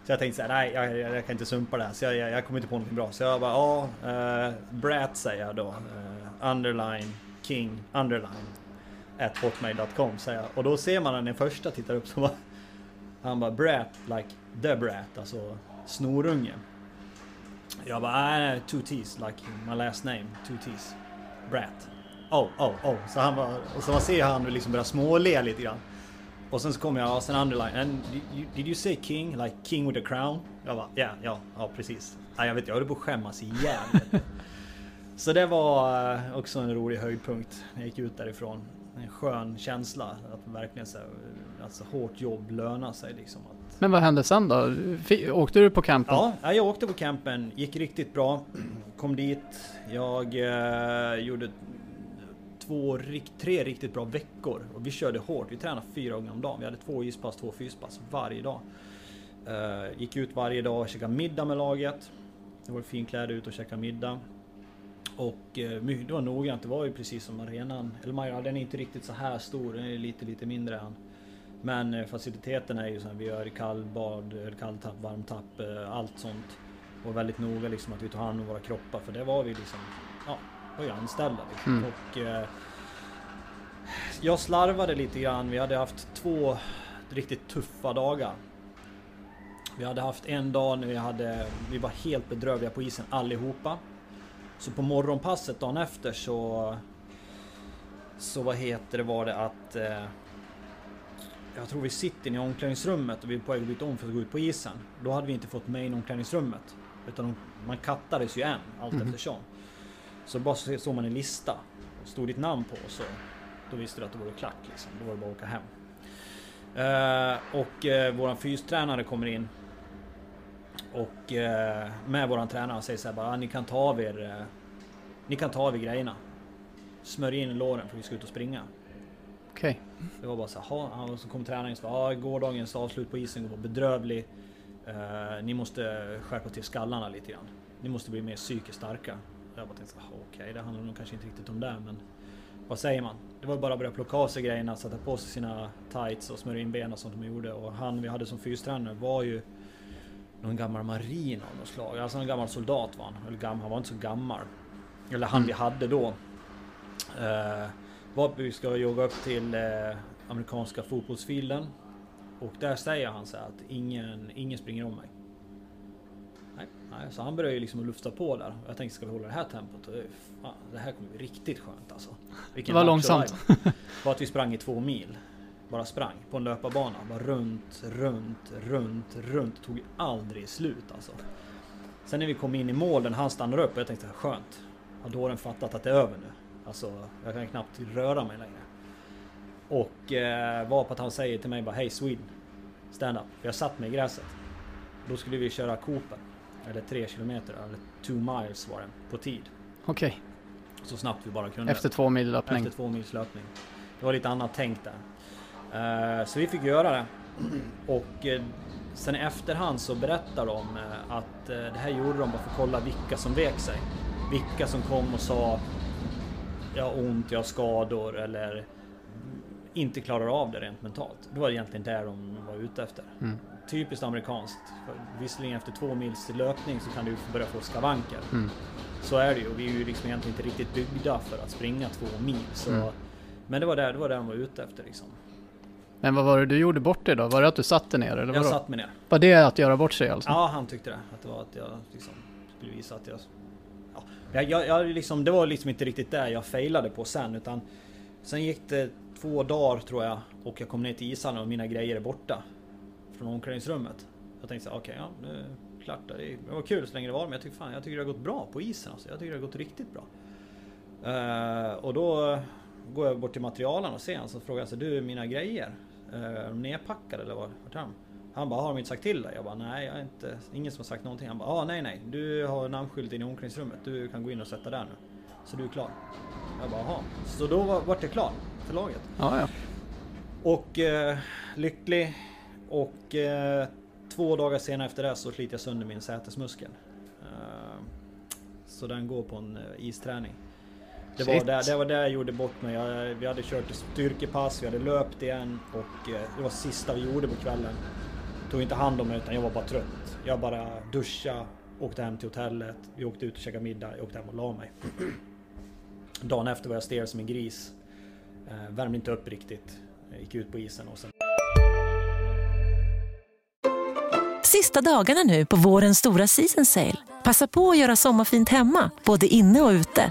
Så jag tänkte så här, nej jag, jag, jag kan inte sumpa det här. Så jag, jag, jag kommer inte på någonting bra. Så jag bara, ja, uh, Brat säger jag då. Uh, underline king underline at hotmail.com säger jag. Och då ser man när den första tittar upp så bara, han bara Brat like the Brat, alltså snorunge. Jag bara, ah, nej, two T's like my last name, two T's. Brat. Oh, oh, oh. Så han bara, och så man ser han liksom börja småle lite grann. Och sen så kommer jag och sen underline. And did you, did you say king? Like king with a crown? Jag bara, ja, ja, ja precis. Ja, jag vet, jag höll på att skämmas ihjäl. [LAUGHS] så det var eh, också en rolig höjdpunkt när jag gick ut därifrån. En skön känsla att verkligen så här, alltså hårt jobb lönar sig liksom. Att, Men vad hände sen då? Åkte du på campen? Ja, ja, jag åkte på campen, gick riktigt bra. Kom dit, jag eh, gjorde två, tre riktigt bra veckor. Och vi körde hårt, vi tränade fyra gånger om dagen. Vi hade två ispass, två fyspass varje dag. Eh, gick ut varje dag och käkade middag med laget. Det var finkläder ut och käkade middag. Och eh, det var noggrant, det var ju precis som arenan. Eller Maja, den är inte riktigt så här stor, den är lite, lite mindre än. Men eh, faciliteten är ju så här, vi gör kallbad, kalltapp, varmtapp, eh, allt sånt. Och väldigt noga liksom att vi tar hand om våra kroppar för det var vi liksom, ja, var ju anställda liksom. Mm. Och eh, jag slarvade lite grann, vi hade haft två riktigt tuffa dagar. Vi hade haft en dag när vi hade, vi var helt bedrövliga på isen allihopa. Så på morgonpasset dagen efter så Så vad heter det var det att eh, Jag tror vi sitter i omklädningsrummet och vi är på väg att byta om för att gå ut på isen. Då hade vi inte fått med in omklädningsrummet. Utan man kattades ju en allt Mhm. eftersom. Så bara så- såg man en lista. Och stod ditt namn på så Då visste du att det var klart liksom. Då var det bara att åka hem. Eh, och eh, våran fystränare kommer in. Och eh, med våran tränare och säger så här bara, "Ah, ni kan ta av er eh, Ni kan ta av er grejerna. Smörj in låren för vi ska ut och springa. Okej. Det var bara så här, och så kom tränaren och sa, ja gårdagens avslut på isen var bedrövlig. Eh, ni måste skärpa till skallarna lite grann. Ni måste bli mer psykiskt starka. Jag bara tänkte, okej det handlar nog kanske inte riktigt om det men vad säger man? Det var bara att börja plocka av sig grejerna, sätta på sig sina tights och smörja in benen som de gjorde. Och han vi hade som fystränare var ju någon gammal marin av något slag. Alltså en gammal soldat var han. Eller gammal, han var inte så gammal. Eller han vi hade då. Eh, var, vi ska jogga upp till eh, amerikanska fotbollsfielden. Och där säger han så här att ingen, ingen springer om mig. Nej, nej, så han börjar ju liksom att lufta på där. Jag tänkte ska vi hålla det här tempot? Fan, det här kommer bli riktigt skönt alltså. Vilken Det var långsamt. Bara att vi sprang i två mil. Bara sprang på en löparbana. Bara runt, runt, runt, runt. Tog aldrig slut alltså. Sen när vi kom in i målen, han stannar upp och jag tänkte skönt. Har dåren fattat att det är över nu? Alltså, jag kan knappt röra mig längre. Och eh, var på att han säger till mig bara Hej Sweden Stand up. För jag satt mig i gräset. Då skulle vi köra Cooper. Eller 3 kilometer, eller 2 miles var det på tid. Okej. Så snabbt vi bara kunde. Efter två mil löpning. Efter två mils löpning. Det var lite annat tänkt där. Eh, Så vi fick göra det. Och eh, sen i efterhand så berättar de eh, att det här gjorde de bara för att kolla vilka som vek sig. Vilka som kom och sa Jag har ont, jag har skador eller inte klarar av det rent mentalt. Det var egentligen där de var ute efter. Mm. Typiskt amerikanskt. Visserligen efter två mils löpning så kan du börja få skavanker. Mm. Så är det ju. Vi är ju liksom egentligen inte riktigt byggda för att springa två mil. Så, Mm. Men det var där, det var där de var ute efter liksom. Men vad var det du gjorde bort dig då? Var det att du satte ner eller Jag vadå? satt mig ner. Var det att göra bort sig alltså? Ja, han tyckte det. Att det var att jag liksom skulle visa att jag... Ja. Jag, jag, jag liksom, det var liksom inte riktigt där jag failade på sen utan Sen gick det två dagar tror jag och jag kom ner till ishallen och mina grejer är borta. Från omklädningsrummet. Jag tänkte så här, okej, ja, nu är det klart. Det det var kul så länge det var men jag tycker fan, jag tycker det har gått bra på isen alltså. Jag tycker det har gått riktigt bra. Eh, och då går jag bort till materialen och ser han så frågar jag så du mina grejer. Eh, Är de nedpackade eller vad? Vart de? Han bara, har de inte sagt till dig? Jag bara, nej, jag är inte, ingen som har sagt någonting. Han bara, ah, nej, nej, du har namnskylt in i omklädningsrummet. Du kan gå in och sätta där nu. Så du är klar. Jag bara, jaha. Så då var, vart jag klar för laget. Ja, ja. Och eh, lycklig. Och eh, två dagar senare efter det så sliter jag sönder min sätesmuskel. Eh, så den går på en eh, isträning. Det var, Shit. där, det var där jag gjorde bort mig. Jag, vi hade kört styrkepass, vi hade löpt igen och eh, det var sista vi gjorde på kvällen. Tog inte hand om mig utan jag var bara trött. Jag bara duscha, åkte hem till hotellet. Vi åkte ut och käkade middag, jag åkte hem och la mig. [CLEARS THROAT] Dagen efter var jag stel som en gris. Eh, värmde inte upp riktigt. Jag gick ut på isen och sen Sista dagarna nu på vårens stora season sale. Passa på att göra sommarfint hemma, både inne och ute.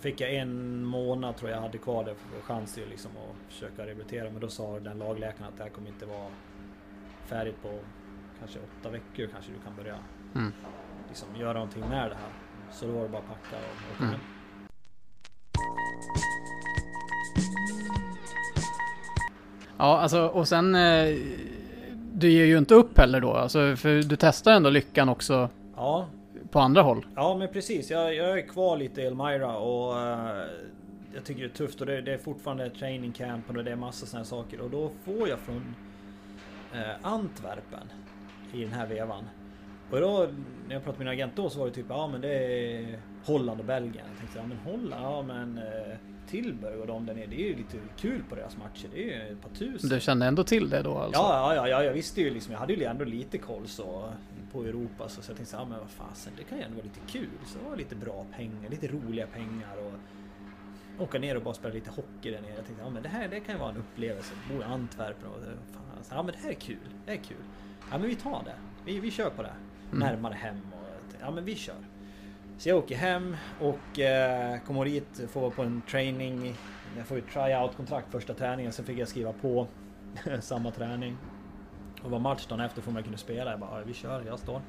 Fick jag en månad tror jag jag hade kvar det för chans till liksom att försöka rehabilitera. Men då sa den lagläkaren att det här kommer inte vara färdigt på kanske åtta veckor kanske du kan börja Mm. liksom göra någonting med det här. Så då var det bara att packa och åka Mm. hem. Ja, alltså och sen... Eh, du ger ju inte upp heller då, alltså, för du testar ändå lyckan också Ja, på andra håll. Ja men precis, jag, jag är kvar lite i Elmira och eh, jag tycker det är tufft och det, det är fortfarande training camp och det är massa sådana saker och då får jag från eh, Antwerpen i den här vevan. Och då när jag pratade med min agent då så var det typ ja men det är Holland och Belgien. Jag tänkte ja men Holland, ja men eh, Tilburg och de där nere det är ju lite kul på deras matcher. Det är ju ett par tusen. Du kände ändå till det då alltså? Ja, ja, ja, jag visste ju liksom, jag hade ju ändå lite koll så på Europa så, så jag tänkte så, ja men vad fasen, det kan ju ändå vara lite kul. Så det var lite bra pengar, lite roliga pengar och åka ner och bara spela lite hockey där nere. Jag tänkte, ja men det här det kan ju vara en upplevelse. Bo i Antwerpen och fan, så, ja men det här är kul, det är kul. Ja men vi tar det, vi, vi kör på det. Närmare hem och ja men vi kör. Så jag åker hem och eh, kommer hit, får vara på en training. Jag får ju tryout kontrakt första träningen, sen fick jag skriva på [LAUGHS] samma träning. Och var match dagen efter får man kunna spela. Jag bara, vi kör, jag står.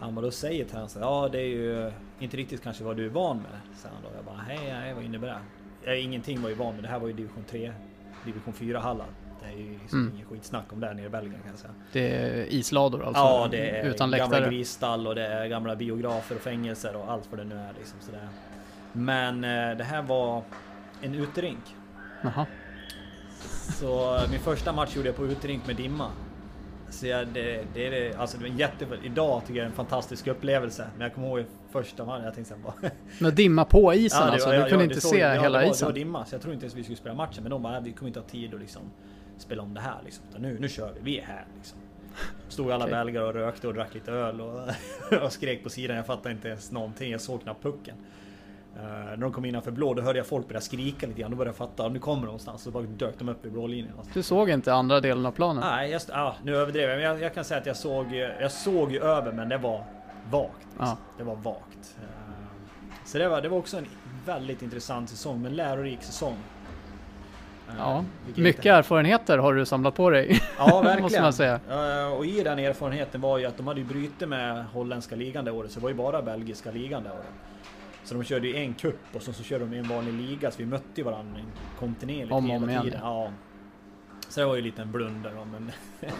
Han bara, då säger så här, ja det är ju inte riktigt kanske vad du är van med. Han då. Jag bara, hej, nej, vad innebär det? Jag, ingenting var ju van med, det här var ju division 3, division 4 hallar. Det är ju liksom Mm. ingen skitsnack om det här nere i Belgien kan jag säga. Det är islador alltså? Ja, det är utan gamla läktare? grisstall och det är gamla biografer och fängelser och allt vad det nu är. Liksom, sådär. Men eh, det här var en uterink. Jaha. Så min första match gjorde jag på uterink med dimma. Så jag, det, det är det, alltså det var en jätte... Idag tycker jag det är en fantastisk upplevelse. Men jag kommer ihåg första matchen, jag tänkte såhär bara... [LAUGHS] Men dimma på isen Ja, det alltså? du ja, kunde ja, inte såg- se ja, hela det var, Det var isen? dimma, så jag tror inte ens vi skulle spela matchen. Men de bara, vi kommer inte ha tid att liksom spela om det här liksom. Utan nu, nu kör vi, vi är här liksom. Stod alla Okej. belgare och rökte och drack lite öl och, [LAUGHS] och skrek på sidan. Jag fattade inte ens någonting, jag såg knappt pucken. Uh, när de kom innanför blå, då hörde jag folk börja skrika lite grann. Då började jag fatta, nu kommer de någonstans. Så bara dök de upp i blålinjen. Alltså. Du såg inte andra delen av planen? Nej, jag, ah, nu överdrev jag. Men jag, jag kan säga att jag såg, jag såg ju över men det var vagt. Liksom. Ja. Det var vagt. Eh, Så det var, det var också en väldigt intressant säsong, men lärorik säsong. Eh, Ja, vilket mycket inte- erfarenheter har du samlat på dig. [LAUGHS] Ja, verkligen. måste man säga. Eh, Och i den erfarenheten var ju att de hade ju brutit med holländska ligan det året, så det var ju bara belgiska ligan det året. Så de körde ju en kupp och så, så körde de en vanlig liga, så vi mötte ju varandra kontinuerligt Om hela om igen, tiden. Ja. Så det var ju lite en blunder då, men [LAUGHS]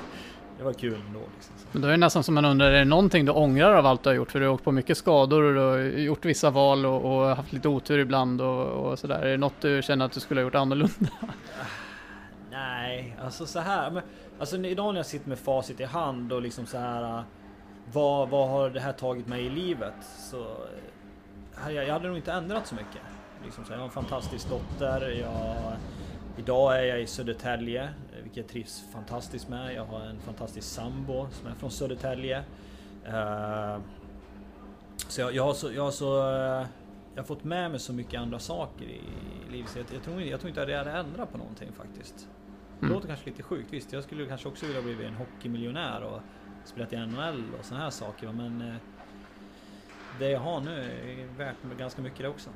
det var kul ändå. Liksom. Men då är det nästan som man undrar, är det någonting du ångrar av allt du har gjort? För du har åkt på mycket skador och du har gjort vissa val och, och haft lite otur ibland och, och sådär. Är det något du känner att du skulle ha gjort annorlunda? [LAUGHS] Nej, alltså så här. Men, alltså idag när jag sitter med facit i hand och liksom så här. Vad, vad har det här tagit mig i livet? Så jag, hade nog inte ändrat så mycket. Liksom så jag har en fantastisk dotter. Jag, idag är jag i Södertälje, vilket jag trivs fantastiskt med. Jag har en fantastisk sambo som är från Södertälje. Uh, så jag, jag, har så, jag har så... Uh, jag har fått med mig så mycket andra saker i, i livet så jag, jag, tror, jag tror inte jag hade ändrat på någonting faktiskt. Det mm. låter kanske lite sjukt, visst jag skulle kanske också vilja bli en hockeymiljonär och spelat i NHL och sådana här saker men det jag har nu är värt ganska mycket det också.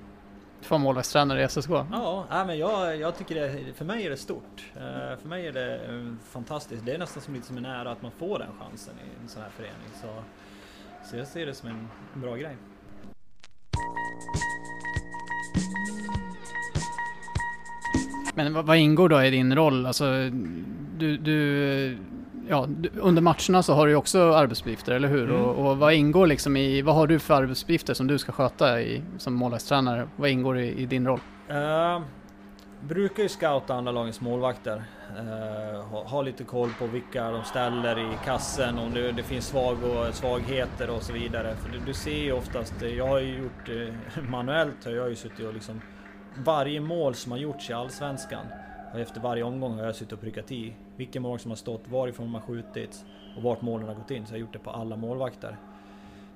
Få målvaktstränare i SSK? Ja, men jag, jag tycker det, för mig är det stort. Uh, för mig är det uh, fantastiskt. Det är nästan som lite som en ära att man får den chansen i en sån här förening. Så, så jag ser det som en, en bra grej. Men vad, vad, ingår då i din roll? Alltså, du, du ja, under matcherna så har du ju också arbetsuppgifter, eller hur? Mm. Och, och, vad ingår liksom i, vad har du för arbetsuppgifter som du ska sköta i, som målvaktstränare? Vad ingår i, i din roll? Uh, brukar ju scouta andra lagens målvakter. Uh, ha, ha, lite koll på vilka de ställer i kassen, om det, det finns svag och, svagheter och så vidare. För du, du ser ju oftast, jag har ju gjort uh, [LAUGHS] manuellt, har jag ju suttit och liksom varje mål som har gjorts i Allsvenskan och efter varje omgång har jag suttit och prickat i vilken mål som har stått, varifrån de har skjutits och vart målen har gått in. Så jag har gjort det på alla målvakter.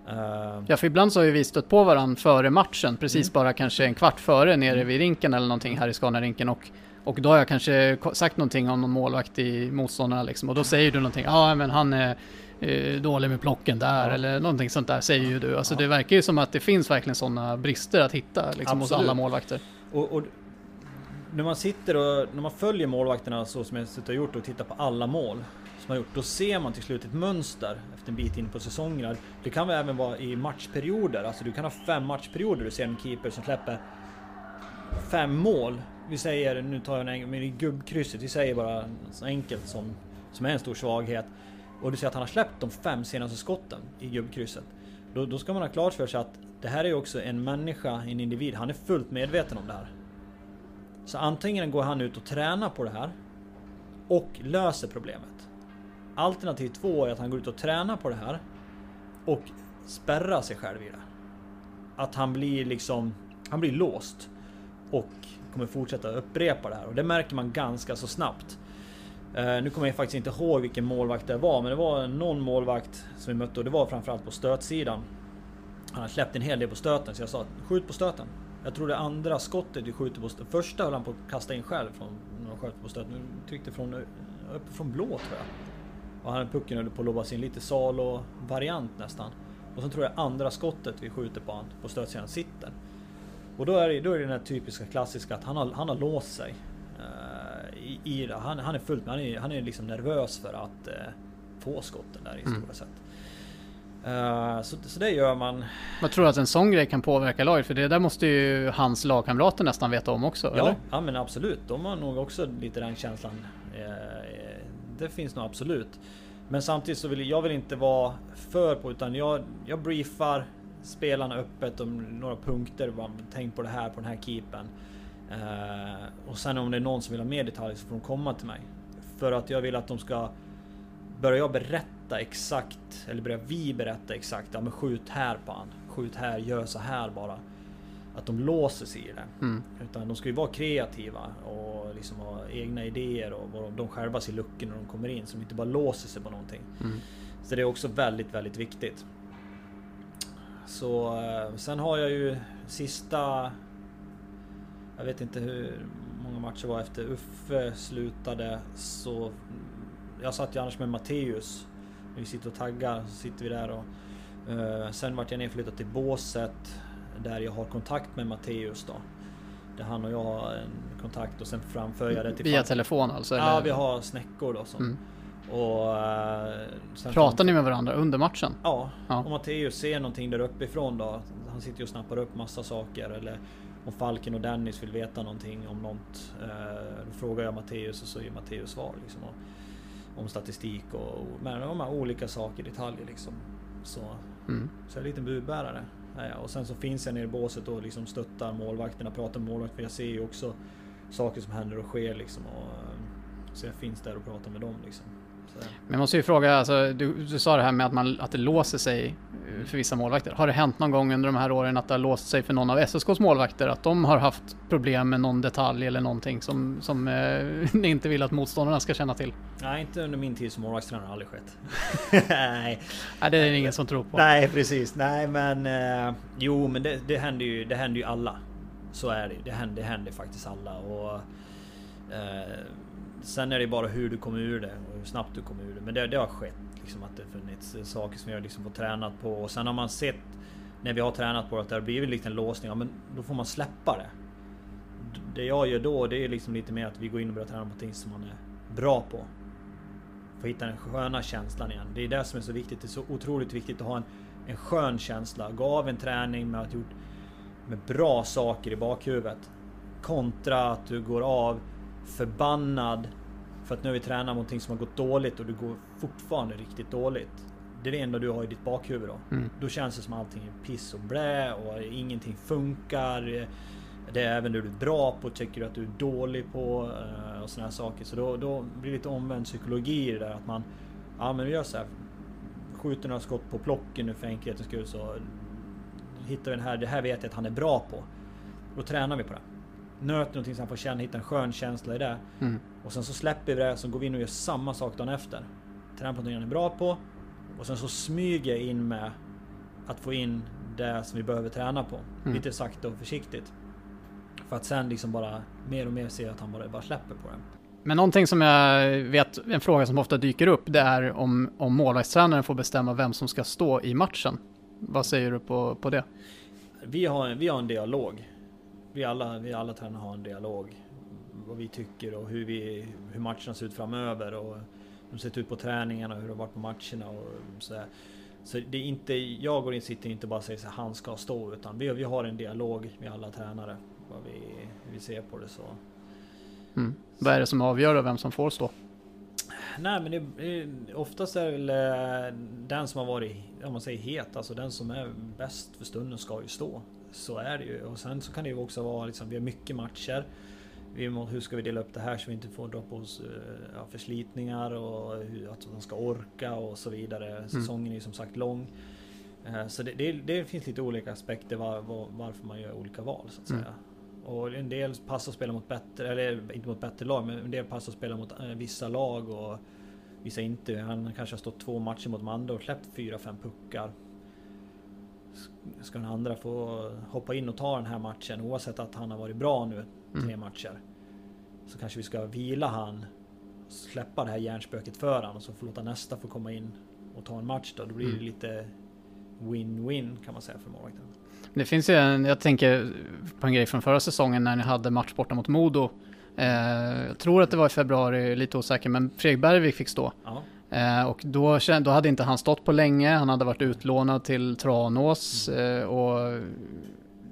Uh... Ja, för ibland så har ju vi stött på varandra före matchen, precis mm. bara kanske en kvart före nere mm. vid rinken eller någonting här i Scanarinken och och då har jag kanske sagt någonting om någon målvakt i motståndarna liksom och då säger du någonting, ja ah, men han är eh, dålig med plocken där ja. eller någonting sånt där säger ju du. Alltså ja. det verkar ju som att det finns verkligen sådana brister att hitta liksom, hos alla målvakter. Och, och när man sitter och när man följer målvakterna så som jag suttit och gjort och tittar på alla mål som har gjort, då ser man till slut ett mönster efter en bit in på säsongen. Det kan väl även vara i matchperioder, alltså du kan ha fem matchperioder du ser en keeper som släpper fem mål. Vi säger, nu tar jag en men i gubbkrysset, vi säger bara så enkelt som, som är en stor svaghet. Och du ser att han har släppt de fem senaste skotten i gubbkrysset. Då, då ska man ha klart för sig att det här är också en människa, en individ. Han är fullt medveten om det här. Så antingen går han ut och tränar på det här och löser problemet. Alternativ två är att han går ut och tränar på det här och spärrar sig själv i det. Att han blir liksom, han blir låst och kommer fortsätta upprepa det här och det märker man ganska så snabbt. Eh, nu kommer jag faktiskt inte ihåg vilken målvakt det var, men det var någon målvakt som vi mötte och det var framförallt på stötsidan. Han har släppt en hel del på stöten så jag sa skjut på stöten. Jag tror det andra skottet vi skjuter på. Första höll han på att kasta in själv från när han sköt på stöten. Nu tryckte från uppifrån blå tror jag. Och han pucken höll på att lobbas in lite Salo-variant nästan. Och sen tror jag andra skottet vi skjuter på han på stötsidan sitter. Och då är det, då är det den här typiska klassiska att han har, han har låst sig. Uh, i, i. Han, han är fullt han är, han är liksom nervös för att uh, få skotten där i mm. stora sätt. Uh, så, så det gör man. Vad tror du att en sån grej kan påverka laget? För det där måste ju hans lagkamrater nästan veta om också, ja, eller? Ja, men absolut. De har nog också lite den känslan. Uh, det finns nog absolut. Men samtidigt så vill jag vill inte vara för på utan jag, jag briefar spelarna öppet om några punkter. Tänk på det här på den här keepen. Uh, och sen om det är någon som vill ha mer detaljer så får de komma till mig. För att jag vill att de ska börjar jag berätta exakt, eller börjar vi berätta exakt, ja men skjut här på han, skjut här, gör så här bara. Att de låser sig i det. Mm. Utan de ska ju vara kreativa och liksom ha egna idéer och vad de själva ser luckor när de kommer in. Så de inte bara låser sig på någonting. Mm. Så det är också väldigt, väldigt viktigt. Så eh, sen har jag ju sista... Jag vet inte hur många matcher var efter Uffe slutade så jag satt ju annars med Matteus. Vi sitter och taggar, så sitter vi där och... Uh, sen vart jag nedflyttad till båset där jag har kontakt med Matteus då. Där han och jag har en kontakt och sen framför jag det till... Via telefon alltså? Ja, vi har snäckor då som... Mm. Och, uh, Pratar ni med varandra under matchen? Ja, ja. och Matteus ser någonting där uppifrån då. Han sitter ju och snappar upp massa saker eller om Falken och Dennis vill veta någonting om något. Eh, då frågar jag Matteus och så ger Matteus svar liksom. Och, om statistik och, och men om olika saker, detaljer liksom. Så, mm. så jag är en liten budbärare. Ja, och sen så finns jag nere i båset och liksom stöttar målvakterna, pratar med målvakterna. För jag ser ju också saker som händer och sker liksom. Och, eh, så jag finns där och pratar med dem liksom. Men måste ju fråga, alltså, du, du sa det här med att, man, att det låser sig för vissa målvakter. Har det hänt någon gång under de här åren att det har låst sig för någon av SSKs målvakter? Att de har haft problem med någon detalj eller någonting som, som eh, [LAUGHS] ni inte vill att motståndarna ska känna till? Nej, inte under min tid som målvaktstränare. har aldrig skett. [LAUGHS] Nej. Nej, det är det ingen som tror på. Nej, precis. Nej, men eh, jo, men det, det händer ju. Det händer ju alla. Så är det. Det händer, det händer faktiskt alla och eh, Sen är det bara hur du kommer ur det och hur snabbt du kommer ur det. Men det, det har skett liksom att det funnits eh, saker som vi har liksom fått tränat på och sen har man sett när vi har tränat på att det har blivit en liten låsning. Ja, men då får man släppa det. Det jag gör då, det är liksom lite mer att vi går in och börjar träna på ting som man är bra på. Få hitta den sköna känslan igen. Det är det som är så viktigt. Det är så otroligt viktigt att ha en, en skön känsla. Gå av en träning med att gjort med bra saker i bakhuvudet. Kontra att du går av förbannad för att nu har vi tränat någonting som har gått dåligt och det går fortfarande riktigt dåligt. Det är det enda du har i ditt bakhuvud då. Mm. Då känns det som allting är piss och blä och ingenting funkar. Det är även det du är bra på tycker du att du är dålig på eh, och såna här saker. Så då, då blir det lite omvänd psykologi i det där att man... Ja men vi gör så här. Skjuter några skott på plocken nu för enkelhetens skull så hittar vi den här. Det här vet jag att han är bra på. Då tränar vi på det nöter någonting så han får känna, hitta en skön känsla i det. Mm. Och sen så släpper vi det, så går vi in och gör samma sak dagen efter. Tränar på någonting han är bra på. Och sen så smyger jag in med att få in det som vi behöver träna på. Mm. Lite sakta och försiktigt. För att sen liksom bara mer och mer se att han bara, bara släpper på det. Men någonting som jag vet, en fråga som ofta dyker upp, det är om, om målvaktstränaren får bestämma vem som ska stå i matchen. Vad säger du på, på det? Vi har, vi har en dialog vi alla, vi alla tränare har en dialog. Vad vi tycker och hur, vi, hur matcherna ser ut framöver och hur de sett ut på träningarna och hur de varit på matcherna och sådär. Så det är inte, jag går in sitter inte bara och säger att han ska stå utan vi, vi har en dialog med alla tränare. Vad vi, vi ser på det så. Mm. Vad är det som avgör vem som får stå? Nej men det, oftast är det väl eh, den som har varit, om man säger het, alltså den som är bäst för stunden ska ju stå. Så är det ju. Och sen så kan det ju också vara liksom, vi har mycket matcher. Vi må, hur ska vi dela upp det här så vi inte får dra på oss eh, ja, förslitningar och hur, att de ska orka och så vidare. Mm. Säsongen är ju som sagt lång. Eh, så det, det, det, finns lite olika aspekter var, var, varför man gör olika val så att mm. säga. Och en del passar att spela mot bättre, eller inte mot bättre lag, men en del passar att spela mot eh, vissa lag och vissa inte. Han kanske har stått två matcher mot de andra och släppt fyra, fem puckar ska den andra få hoppa in och ta den här matchen oavsett att han har varit bra nu tre mm. matcher. Så kanske vi ska vila han, släppa det här hjärnspöket för han och så få låta nästa få komma in och ta en match då. Då blir det mm. lite win-win kan man säga för målvakten. Det finns ju en, jag tänker på en grej från förra säsongen när ni hade match borta mot Modo. Eh, jag tror att det var i februari, lite osäker, men Fredrik Bergvik fick stå. Ja. Eh, och då, då hade inte han stått på länge, han hade varit utlånad till Tranås eh, och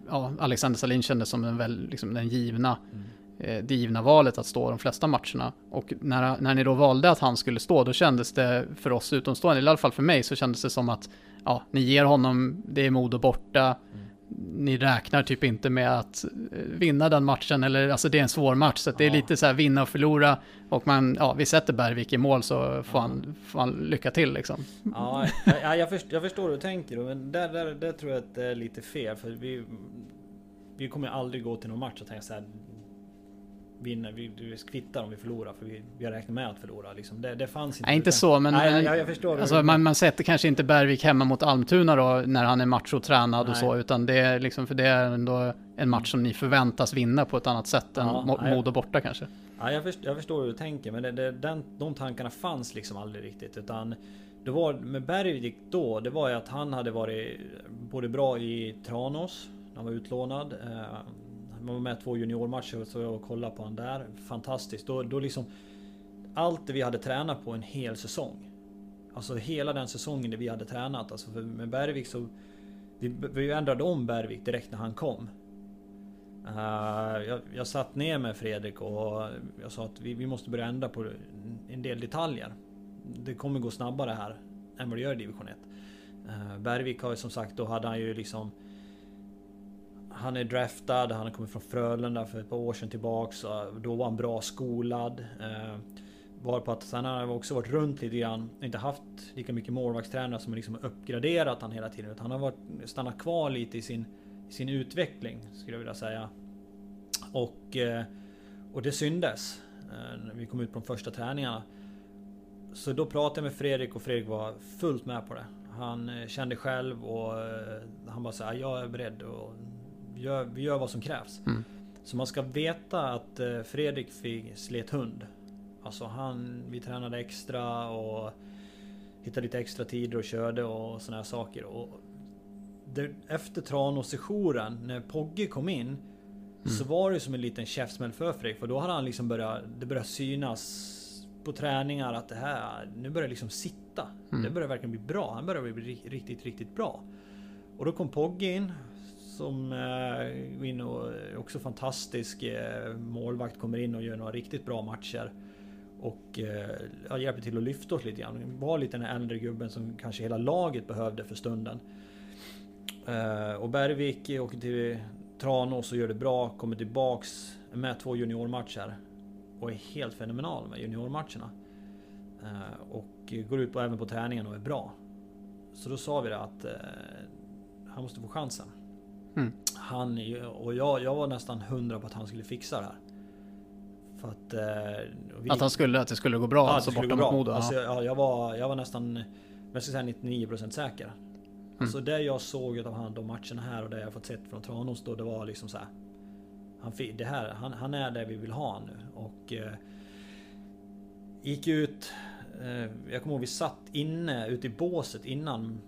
ja, Alexander Salin kändes som den, väl, liksom den givna, mm. eh, det givna valet att stå de flesta matcherna. Och när, när ni då valde att han skulle stå, då kändes det för oss utomstående, i alla fall för mig, så kändes det som att ja, ni ger honom, det är Modo borta, mm ni räknar typ inte med att eh, vinna den matchen, eller alltså det är en svår match, så det är lite så här vinna och förlora. Och man, ja, vi sätter Bergvik i mål så får, han, får han lycka till liksom. Ja, jag, jag, förstår, jag förstår hur du tänker, men där, där, där tror jag att det är lite fel. För vi, vi kommer aldrig gå till någon match och tänka så här, vinner, vi, vi kvittar om vi förlorar för vi, vi har räknat med att förlora. Liksom. Det, det fanns inte. Nej, inte så, men, Nej, jag, jag förstår alltså, man, man sätter kanske inte Bergvik hemma mot Almtuna då när han är machotränad och så, utan det är liksom, för det är ändå en match som ni förväntas vinna på ett annat sätt ja, än Modo borta kanske. Ja, jag, förstår, jag förstår hur du tänker, men det, det, den, de tankarna fanns liksom aldrig riktigt, utan det var med Bergvik då, det var ju att han hade varit både bra i Tranås, han var utlånad. Man var med två juniormatcher så jag och kollade på honom där. Fantastiskt. Då, då liksom allt det vi hade tränat på en hel säsong. Alltså hela den säsongen det vi hade tränat. Alltså med Bergvik så... Vi, vi ändrade om Bergvik direkt när han kom. Uh, jag, jag satt ner med Fredrik och jag sa att vi, vi måste börja ändra på en del detaljer. Det kommer gå snabbare här än vad det gör i division 1. Uh, eh, Bergvik har ju som sagt, då hade han ju liksom han är draftad, han har kommit från Frölunda för ett par år sedan tillbaks. Då var han bra skolad. Uh, var på att sen har han också varit runt lite grann. Inte haft lika mycket målvaktstränare som liksom uppgraderat han hela tiden. Utan han har varit, stannat kvar lite i sin, i sin utveckling skulle jag vilja säga. Och, eh, och det syndes. Eh, när vi kom ut på de första träningarna. Så då pratade jag med Fredrik och Fredrik var fullt med på det. Han eh, kände själv och eh, han bara såhär, jag är beredd och gör, vi gör vad som krävs. Mm. Så man ska veta att Fredrik fick slet hund. Alltså han, vi tränade extra och hittade lite extra tider och körde och såna här saker. Och det, efter Tranås-sessionen, när Pogge kom in, mm. så var det som en liten käftsmäll för Fredrik. För då hade han liksom börjat, det började synas på träningar att det här, nu börjar liksom sitta. Mm. Det börjar verkligen bli bra. Han börjar bli riktigt, riktigt bra. Och då kom Pogge in. Som eh, in och också fantastisk eh, målvakt. Kommer in och gör några riktigt bra matcher. Och eh, hjälper till att lyfta oss lite grann. Var lite den äldre gubben som kanske hela laget behövde för stunden. Eh, och Bergvik åker till Tranås och gör det bra. Kommer tillbaks med två juniormatcher. Och är helt fenomenal med juniormatcherna. Eh, och går ut på, även på träningen och är bra. Så då sa vi det att eh, han måste få chansen. Mm. Han, och jag, jag var nästan hundra på att han skulle fixa det här. För att, eh, vi, att han skulle, att det skulle gå bra? Ja, alltså borta mot Modo? Alltså, ja, jag var, jag var nästan, jag ska säga 99% säker. Mm. Alltså det jag såg av han de matcherna här och det jag fått sett från Tranås då, det var liksom så här. Han, det här, han, han är där vi vill ha nu och eh, gick ut. Eh, jag kommer ihåg vi satt inne ute i båset innan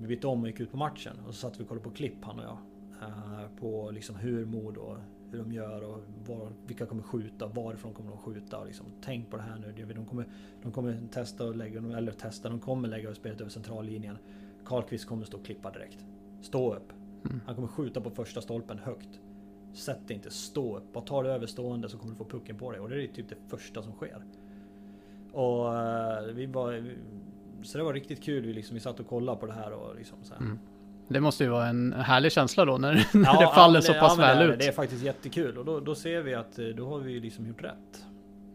vi bytte om och gick ut på matchen och så satt vi och kollade på klipp han och jag. Eh, på liksom hur Modo hur de gör och var, vilka kommer skjuta, varifrån kommer de skjuta. Och liksom, tänk på det här nu. De kommer, de kommer testa och lägga, eller testa, de kommer lägga spelet över centrallinjen. Karlqvist kommer stå och klippa direkt. Stå upp. Mm. Han kommer skjuta på första stolpen högt. Sätt dig inte, stå upp. Bara ta det över stående så kommer du få pucken på dig. Och det är typ det första som sker. Och uh, vi var... Så det var riktigt kul. Vi, liksom, vi satt och kollade på det här och liksom så här. Mm. Det måste ju vara en härlig känsla då när, [LAUGHS] när ja, det faller ja, så pass ja, väl det, ut. Det är faktiskt jättekul och då, då ser vi att eh, då har vi liksom gjort rätt.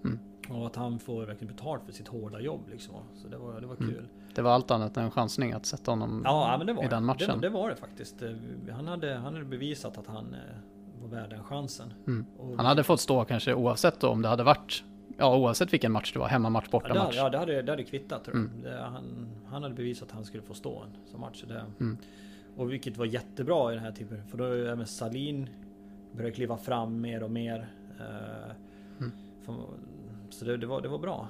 Mm. Och att han får verkligen betalt för sitt hårda jobb liksom. Så det var, det var mm. kul. Mm. Det var allt annat än en chansning att sätta honom ja, men det var i den matchen. Det, det, var det faktiskt. Eh, han hade, han hade bevisat att han eh, var värd den chansen. Mm. Han hade fått stå kanske oavsett då, om det hade varit Ja oavsett vilken match det var, hemmamatch, bortamatch. Ja, det hade, det hade kvittat tror jag. Mm. Han, han hade bevisat att han skulle få stå en sån match. Det, mm. Och vilket var jättebra i den här typen. För då är även Salin börjat kliva fram mer och mer. Eh, mm. Så det, det, var, det var bra.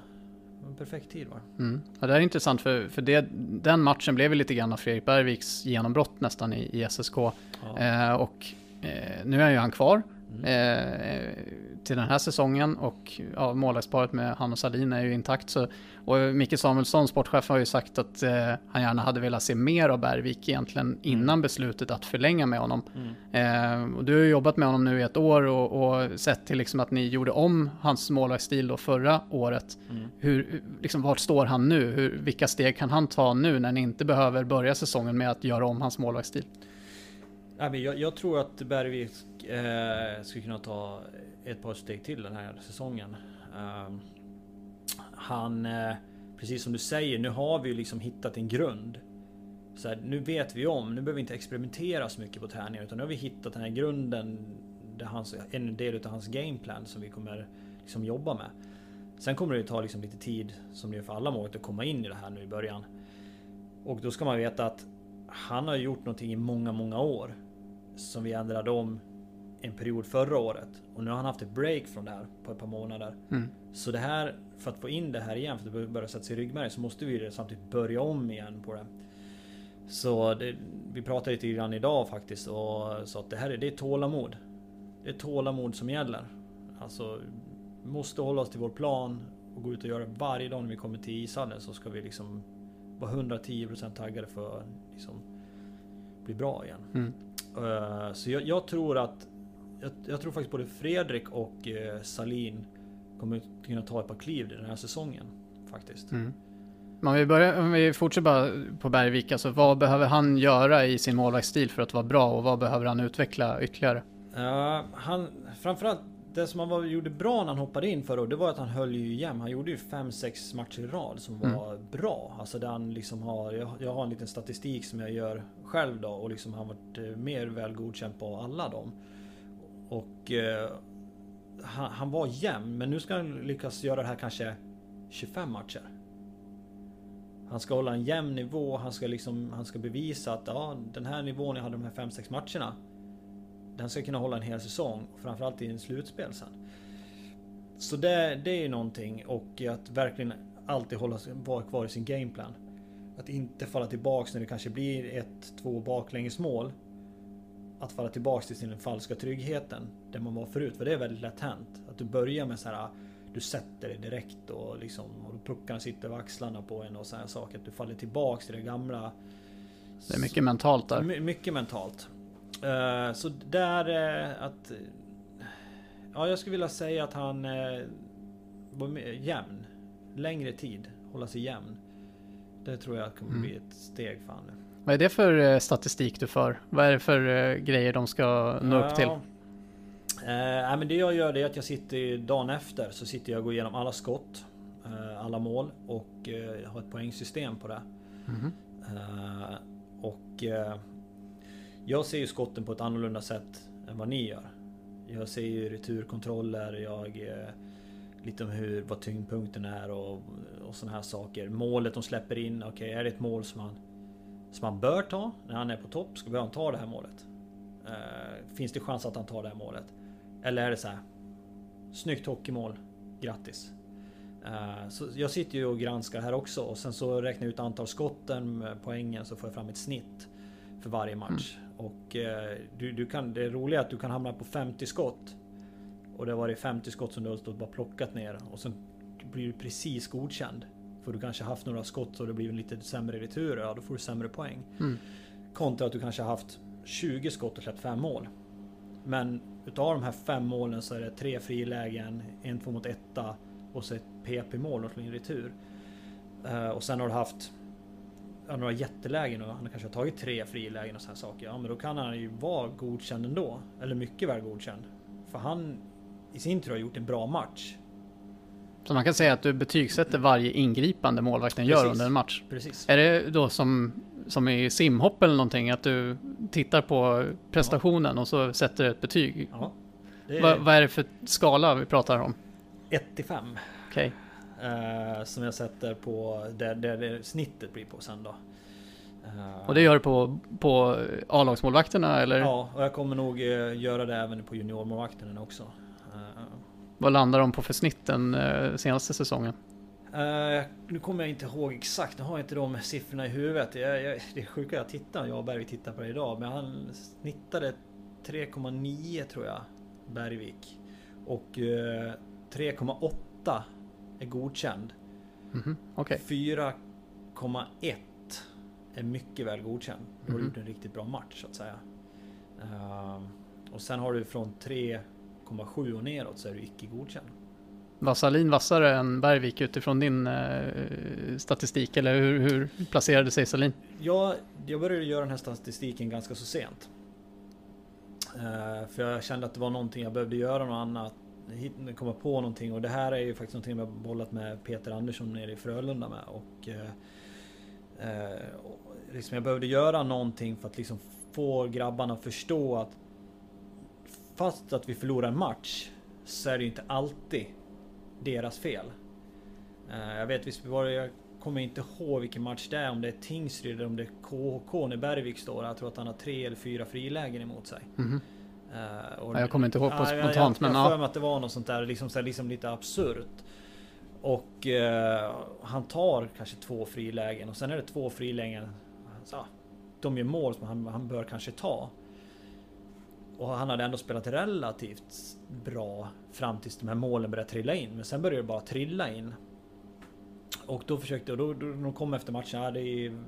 En perfekt tid var mm. ja, Det är intressant för, för det, den matchen blev lite grann av Fredrik Bergviks genombrott nästan i, i SSK. Ja. Eh, och eh, nu är ju han kvar. Mm. Eh, till den här säsongen och ja, målvaktsparet med han och Salin är ju intakt. Så, och Micke Samuelsson, sportchef, har ju sagt att eh, han gärna hade velat se mer av Bergvik egentligen mm. innan beslutet att förlänga med honom. Mm. Eh, och du har ju jobbat med honom nu i ett år och, och sett till liksom att ni gjorde om hans målvaktsstil då förra året. Mm. Hur, liksom, vart står han nu? Hur, vilka steg kan han ta nu när ni inte behöver börja säsongen med att göra om hans målvaktsstil? Jag, jag tror att Bergvik eh, skulle kunna ta ett par steg till den här säsongen. Uh, han, eh, precis som du säger, nu har vi liksom hittat en grund. Så här, nu vet vi om, nu behöver vi inte experimentera så mycket på träningen utan nu har vi hittat den här grunden. Där hans, en del av hans gameplan som vi kommer liksom jobba med. Sen kommer det ta liksom lite tid, som det gör för alla mål, att komma in i det här nu i början. Och då ska man veta att han har gjort någonting i många, många år. Som vi ändrade om en period förra året. Och nu har han haft ett break från det här på ett par månader. Mm. Så det här, för att få in det här igen, för att det börjar sätta sig i ryggmärgen, så måste vi samtidigt börja om igen på det. Så det, vi pratade lite grann idag faktiskt och sa att det här är, det är tålamod. Det är tålamod som gäller. Alltså, vi måste hålla oss till vår plan och gå ut och göra det varje dag när vi kommer till ishallen så ska vi liksom vara 110% taggade för att liksom bli bra igen. Mm. Uh, så jag, jag, tror att jag, jag, tror faktiskt både Fredrik och eh, Salin kommer kunna ta ett par kliv den här säsongen. Faktiskt. Mm. Om vi, börjar, om vi fortsätter bara på Bergvik, alltså vad behöver han göra i sin målvaktsstil för att vara bra och vad behöver han utveckla ytterligare? Uh, han, framförallt det som han var, gjorde bra när han hoppade in förra året, det var att han höll ju jämn. Han gjorde ju 5-6 matcher i rad som mm. var bra. Alltså där han liksom har, jag, jag, har en liten statistik som jag gör själv då och liksom han varit eh, mer väl godkänd på alla dem. Och eh, han, han, var jämn, men nu ska han lyckas göra det här kanske 25 matcher. Han ska hålla en jämn nivå, han ska liksom, han ska bevisa att ja, den här nivån jag hade de här 5-6 matcherna den ska kunna hålla en hel säsong. Framförallt i en slutspel sen. Så det, det är ju någonting och att verkligen alltid hålla vara kvar i sin gameplan. Att inte falla tillbaks när det kanske blir ett, två baklängesmål. Att falla tillbaks till sin falska tryggheten. Där man var förut. För det är väldigt lätt hänt. Att du börjar med så här. Du sätter dig direkt och liksom och puckarna sitter över axlarna på en och sådana saker. Att du faller tillbaks till det gamla. Det är mycket mentalt där. My, mycket mentalt. Uh, så där uh, att... Ja, jag skulle vilja säga att han uh, var jämn. Längre tid. Hålla sig jämn. Det tror jag kommer mm. bli ett steg för honom. Vad är det för statistik du för? Vad är det för grejer de ska nå upp till? Uh, men det jag gör det är att jag sitter dagen efter så sitter jag och går igenom alla skott. alla mål och har ett poängsystem på det. Mm. och jag ser ju skotten på ett annorlunda sätt än vad ni gör. Jag ser ju returkontroller, jag... Eh, lite om hur, vad tyngdpunkten är och, och sådana här saker. Målet de släpper in, okej okay, är det ett mål som han, som han bör ta när han är på topp? Ska han ta det här målet? Uh, finns det chans att han tar det här målet? Eller är det så här? Snyggt hockeymål, grattis! Uh, så jag sitter ju och granskar här också och sen så räknar jag ut antal skotten, poängen, så får jag fram ett snitt för varje match. Mm. Och eh, du, du kan, det roliga är att du kan hamna på 50 skott. Och det har varit 50 skott som du har stått bara plockat ner. Och sen blir du precis godkänd. För du kanske haft några skott och det blir lite sämre returer. Ja, då får du sämre poäng. Mm. Kontra att du kanske haft 20 skott och släppt 5 mål. Men utav de här fem målen så är det tre frilägen, en två mot etta och så ett PP-mål och en retur. Uh, och sen har du haft några jättelägen och han kanske har tagit tre frilägen och sådana saker. Ja men då kan han ju vara godkänd ändå. Eller mycket väl godkänd. För han i sin tur har gjort en bra match. Så man kan säga att du betygsätter varje ingripande målvakten Precis. gör under en match? Precis. Är det då som, som i simhopp eller någonting? Att du tittar på prestationen ja. och så sätter ett betyg? Ja. Är... Va, vad är det för skala vi pratar om? 1 till 5. Okej. Okay. Uh, som jag sätter på där, där det snittet blir på sen då. Uh, och det gör du på, på A-lagsmålvakterna eller? Ja, och jag kommer nog uh, göra det även på juniormålvakterna också. Vad landar de på för snitt den senaste säsongen? nu kommer jag inte ihåg exakt, nu har jag inte de siffrorna i huvudet. Jag, jag, det är sjuka, jag tittar, jag och Bergvik tittar på det idag. Men han snittade 3,9 tror jag, Bergvik. Och 3,8 är godkänd. Mm -hmm. okay. 4,1 är mycket väl godkänd. Då har du mhm. gjort en riktigt bra match så att säga. Uh, och sen har du från 3,7 och neråt så är du icke godkänd. Var Salin vassare än Bergvik utifrån din uh, statistik eller hur, hur placerade sig Salin? Ja, jag började göra den här statistiken ganska så sent. Uh, för jag kände att det var någonting jag behövde göra något annat komma på någonting och det här är ju faktiskt någonting jag bollat med Peter Andersson nere i Frölunda med och eh, eh, och liksom jag behövde göra någonting för att liksom få grabbarna att förstå att fast att vi förlorar en match så är det ju inte alltid deras fel. Eh, jag vet visst var jag kommer inte ihåg vilken match det är, om det är Tingsryd eller om det är KHK när Bergvik står. Jag tror att han har tre eller fyra frilägen emot sig. Mm -hmm. Uh, och, jag kommer inte ihåg på spontant jag, men jag har för mig att det var något sånt där liksom, så liksom lite absurt. Och uh, han tar kanske två frilägen och sen är det två frilägen. Så, de gör mål som han, han bör kanske ta. Och han hade ändå spelat relativt bra fram tills de här målen började trilla in. Men sen började det bara trilla in. Och då försökte, och då, då de kom efter matchen, ja, det är,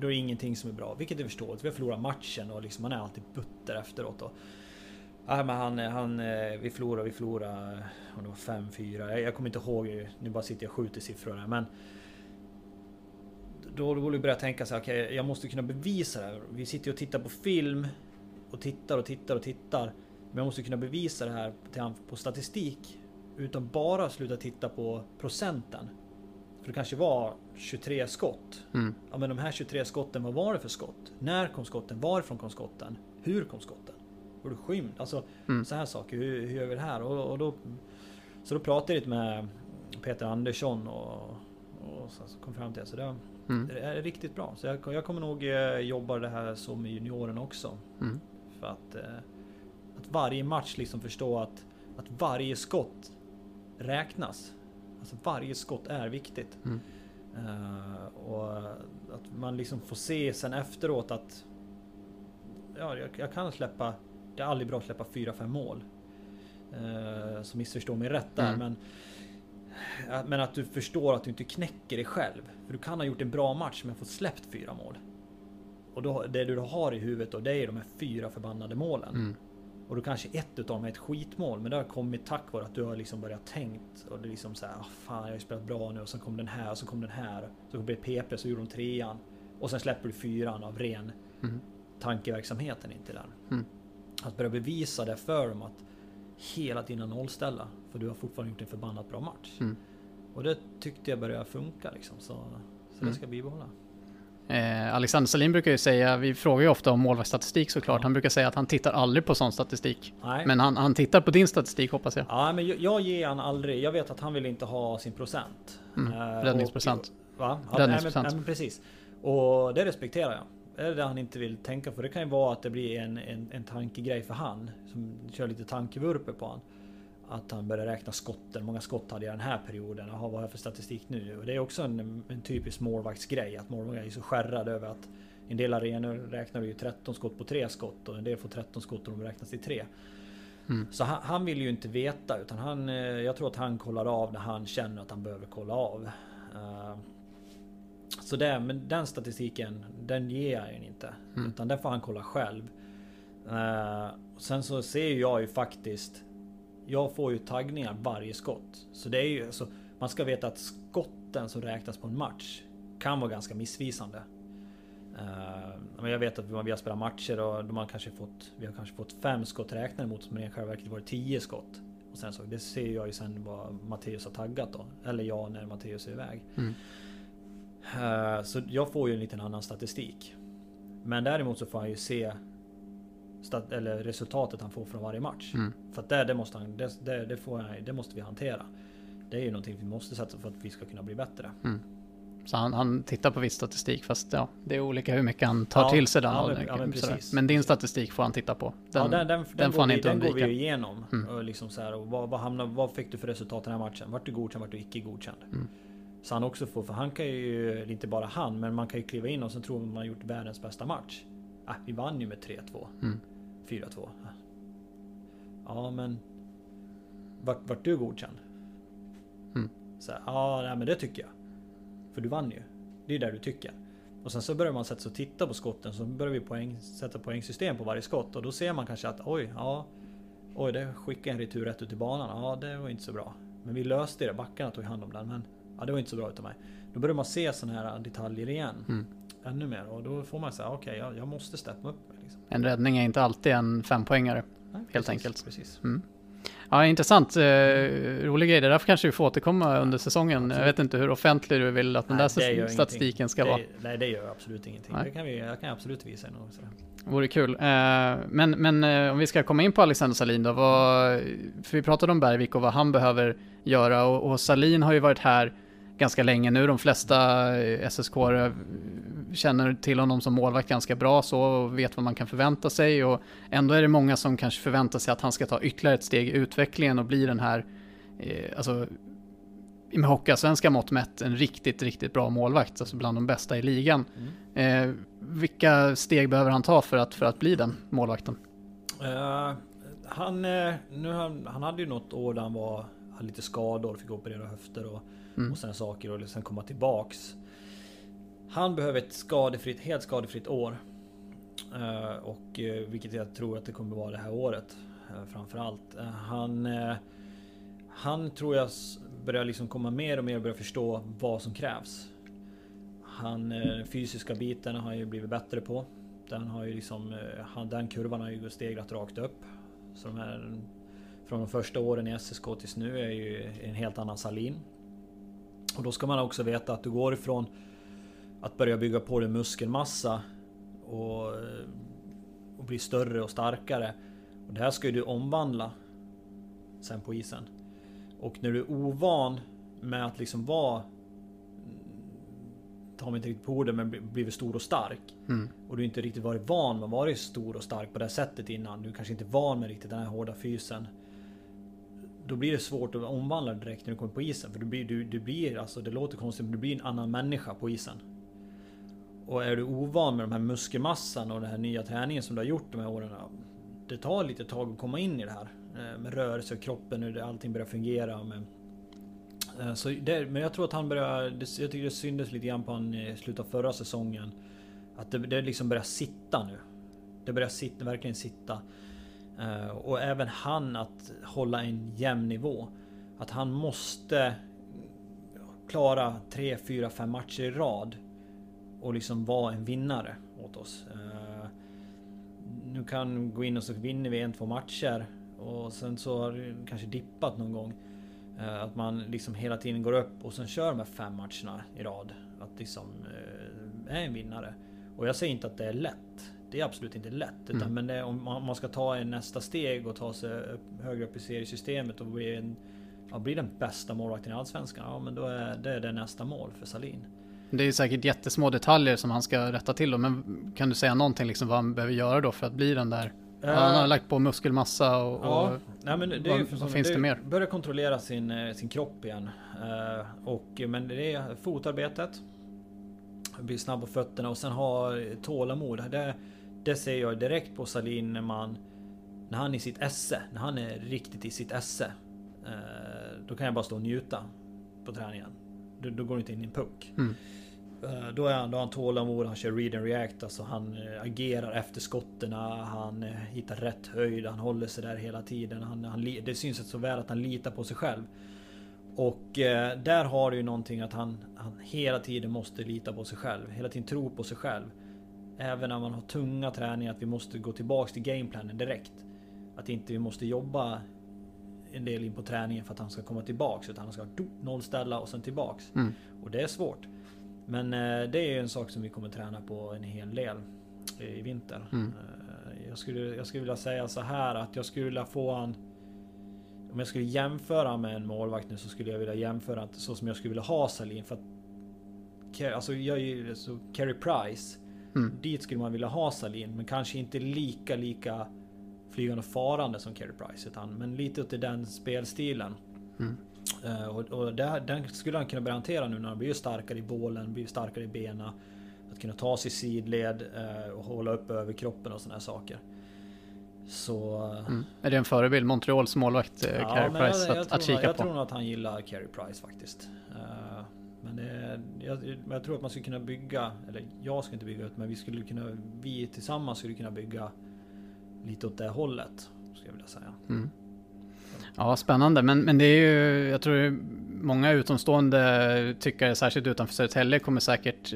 då är ingenting som är bra. Vilket är förståeligt. Vi har förlorat matchen och liksom man är alltid butter efteråt. Och, Ja, men han, han, eh, vi förlorade, vi förlorade, om det var 5-4. Jag, jag kommer inte ihåg, nu bara sitter jag och skjuter siffror här. Men då borde vi börja tänka så här, okej, okay, jag måste kunna bevisa det här. Vi sitter och tittar på film och tittar och tittar och tittar. Men jag måste kunna bevisa det här på statistik. Utan bara sluta titta på procenten. För det kanske var 23 skott. Mm. Ja men de här 23 skotten, vad var det för skott? När kom skotten? Varifrån kom skotten? Hur kom skotten? Var du skymd? Alltså Mm. så här saker. Hur, hur gör vi det här? Och, och då, så då pratade jag lite med Peter Andersson och, och så, så kom fram till det. Så det, Mm. det är riktigt bra. Så jag, jag kommer nog eh, jobba det här som junioren också. Mm. För att, eh, att varje match liksom förstå att, att varje skott räknas. Alltså varje skott är viktigt. Mm. Eh, och att man liksom får se sen efteråt att ja, jag, jag kan släppa. Det är aldrig bra att släppa 4-5 mål. Uh, så missförstå mig rätt där. Mm. Men, ja, men att du förstår att du inte knäcker dig själv. För du kan ha gjort en bra match men fått släppt fyra mål. Och då, det du har i huvudet då, det är de här fyra förbannade målen. Mm. Och då kanske ett utav dem är ett skitmål. Men det har kommit tack vare att du har liksom börjat tänkt. Och det är liksom så här, ah, fan jag har ju spelat bra nu. Och sen kom den här och så kom den här. Så blev det PP så gjorde de trean. Och sen släpper du fyran av ren Mm. tankeverksamheten inte där. Mm. Att börja bevisa det för dem att hela tiden nollställa. För du har fortfarande gjort en förbannat bra match. Mm. Och det tyckte jag började funka liksom. Så, så Mm. det ska bibehålla. Eh, Alexander Salin brukar ju säga, vi frågar ju ofta om målvaktsstatistik såklart, Ja. han brukar säga att han tittar aldrig på sån statistik. Nej. Men han, han tittar på din statistik hoppas jag. Ja, men jag, jag ger han aldrig. Jag vet att han vill inte ha sin procent. Mm. Eh, Räddningsprocent. Och, va? Ja, Räddningsprocent. Nej, men, nej, men precis. Och det respekterar jag. Det är det han inte vill tänka på. Det kan ju vara att det blir en, en, en tankegrej för han. Som kör lite tankevurper på han. Att han börjar räkna skotten. Många skott hade jag den här perioden. Jaha, vad har jag för statistik nu? Och det är också en, en typisk målvaktsgrej. Att målvakter är så skärrade över att en del arenor räknar du ju 13 skott på tre skott. Och en del får 13 skott och de räknas till tre. Mm. Så han, han vill ju inte veta utan han, eh, jag tror att han kollar av när han känner att han behöver kolla av. Eh, Så det, men den statistiken, den ger jag ju inte. Mm. Utan den får han kolla själv. Eh, Sen så ser jag ju faktiskt Jag får ju taggningar varje skott. Så det är ju alltså, Man ska veta att skotten som räknas på en match Kan vara ganska missvisande. Eh, Men jag vet att vi har spelat matcher och de har kanske fått Vi har kanske fått fem skott räknade mot men i själva verket var det tio skott. Och sen så, det ser jag ju sen vad Matteus har taggat då. Eller jag när Matteus är iväg. Mm. Eh, Så jag får ju en liten annan statistik. Men däremot så får han ju se stat- eller resultatet han får från varje match. Mm. För att det, det, måste han, det, det, det, får han, det måste vi hantera. Det är ju någonting vi måste sätta för att vi ska kunna bli bättre. Så han, han tittar på viss statistik fast ja, det är olika hur mycket han tar Ja, till sig den. ja, men- ja, men men din statistik får han titta på. Den, den, den, den, får går han vi, inte den går undvika. vi igenom. Mm. Och liksom så här, och vad, vad, hamnar, vad fick du för resultat i den här matchen? Vart du godkänd? Vart du icke godkänd? Mm. Så han också får, för han kan ju, eller inte bara han, men man kan ju kliva in och så tror man man gjort världens bästa match. Ah, vi vann ju med 3-2. Mm. 4-2. Ja men... Vart, vart du godkänd? Mm. Så ja nej, men det tycker jag. För du vann ju. Det är där du tycker. Och sen så börjar man sätta sig och titta på skotten så börjar vi poäng, sätta poängsystem på varje skott och då ser man kanske att oj, ja. Oj, det skickade en retur rätt ut i banan. Ja, det var inte så bra. Men vi löste det. Backarna tog hand om den. Men ja, det var inte så bra utav mig. Då börjar man se sådana här detaljer igen. Mm. Ännu mer. Och då får man säga okej, jag, jag måste steppa upp mig. Liksom. En räddning är inte alltid en fempoängare. Nej, Helt precis, enkelt. Precis. Mm. Ja, intressant. Eh, rolig grej. Det där kanske vi får återkomma under säsongen. Jag vet inte hur offentlig du vill att den Nej, där statistiken ska det, vara. Nej, det gör absolut ingenting. Nej. Det kan vi, jag kan absolut visa något sådär. Vore kul. Eh, men men eh, om vi ska komma in på Alexander Salin då. Vad, för vi pratade om Bergvik och vad han behöver göra. Och, och Salin har ju varit här ganska länge nu. De flesta eh, SSK känner till honom som målvakt ganska bra så och vet vad man kan förvänta sig. Och ändå är det många som kanske förväntar sig att han ska ta ytterligare ett steg i utvecklingen och bli den här, eh, alltså med hockeyallsvenska mått mätt, en riktigt, riktigt bra målvakt. Alltså bland de bästa i ligan. Mm. Eh, vilka steg behöver han ta för att, för att bli den målvakten? Eh, han, eh, nu, han, han hade ju något år där han var lite skador, fick operera höfter och, Mm. och sen saker och sen komma tillbaks. Han behöver ett skadefritt, helt skadefritt år. Eh, och eh, vilket jag tror att det kommer vara det här året. Eh, framförallt. Han, han tror jag börjar liksom komma mer och mer och börja förstå vad som krävs. Han, den fysiska biten har ju blivit bättre på. Den har ju liksom, den kurvan har ju stegrat rakt upp. Så de här, från de första åren i SSK tills nu är ju en helt annan Salin. Och då ska man också veta att du går ifrån att börja bygga på dig muskelmassa och, och bli större och starkare. Och det här ska ju du omvandla sen på isen. Och när du är ovan med att liksom vara ta mig inte riktigt på orden, men blivit stor och stark. Mm. Och du inte riktigt varit van med att vara stor och stark på det sättet innan. Du kanske inte är van med riktigt den här hårda fysen. Då blir det svårt att omvandla direkt när du kommer på isen. För du blir, du, du blir alltså det låter konstigt, men du blir en annan människa på isen. Och är du ovan med de här muskelmassan och den här nya träningen som du har gjort de här åren. Det tar lite tag att komma in i det här. Eh, med rörelse och kroppen, hur allting börjar fungera. Med, eh, så det, men jag tror att han börjar... Jag tycker det syntes lite grann på han i slutet av förra säsongen. Att det, det liksom börjar sitta nu. Det börjar sitta, verkligen sitta. Eh, och även han att hålla en jämn nivå. Att han måste klara 3, 4, 5 matcher i rad och liksom vara en vinnare åt oss. Eh, nu kan vi gå in och så vinner vi en, två matcher och sen så har det kanske dippat någon gång. Eh, att man liksom hela tiden går upp och sen kör de här fem matcherna i rad. Att liksom är en vinnare. Och jag säger inte att det är lätt. Det är absolut inte lätt. Utan, mm. Men är, om man, ska ta en nästa steg och ta sig upp, högre upp i seriesystemet och bli, en, ja, bli den bästa målvakten i Allsvenskan. Ja men då är det, det nästa mål för Salin. Det är säkert jättesmå detaljer som han ska rätta till då, men kan du säga någonting liksom vad han behöver göra då för att bli den där? Uh, han har lagt på muskelmassa och, ja, och nej, men det vad, är vad finns det, det mer? Börja kontrollera sin, eh, sin kropp igen. Uh, och, men det är fotarbetet. Bli snabb på fötterna och sen ha tålamod. Det, det ser jag direkt på Salin när man när han är i sitt esse, när han är riktigt i sitt esse. Uh, då kan jag bara stå och njuta på träningen. Då, då går det inte in i en puck. Mm. Eh, då, är han, då har han tålamod, han kör read and react. Alltså han eh, agerar efter skotten, han eh, hittar rätt höjd, han håller sig där hela tiden. Han, han, det syns så väl att han litar på sig själv. Och där har du ju någonting att han, han hela tiden måste lita på sig själv. Hela tiden tro på sig själv. Även när man har tunga träningar, att vi måste gå tillbaks till gameplanen direkt. Att inte vi måste jobba en del in på träningen för att han ska komma tillbaks. Utan han ska nollställa och sen tillbaks. Mm. Och det är svårt. Men eh, det är ju en sak som vi kommer träna på en hel del i vinter. Mm. Eh, jag, skulle, jag skulle vilja säga så här att jag skulle vilja få en... Om jag skulle jämföra med en målvakt nu så skulle jag vilja jämföra så som jag skulle vilja ha Salin. För att, alltså jag är ju så Carey Price. Mm. Dit skulle man vilja ha Salin men kanske inte lika lika flygande farande som Carey Price. Utan, men lite åt den spelstilen. Mm. Uh, och, och det, den skulle han kunna börja hantera nu när han blir starkare i bålen, blir starkare i benen. Att kunna ta sig sidled uh, och hålla upp över kroppen och sådana saker. Så... Mm. Är det en förebild? Montreals målvakt, uh, ja, Carey Price, jag, jag att, tror, att kika jag på? Jag tror nog att han gillar Carey Price faktiskt men eh, jag, jag, tror att man skulle kunna bygga, eller jag ska inte bygga ut, men vi skulle kunna, vi tillsammans skulle kunna bygga lite åt det hållet. Skulle jag vilja säga. Mm. Ja, spännande. Men, men det är ju, jag tror många utomstående tyckare, särskilt utanför Södertälje, kommer säkert,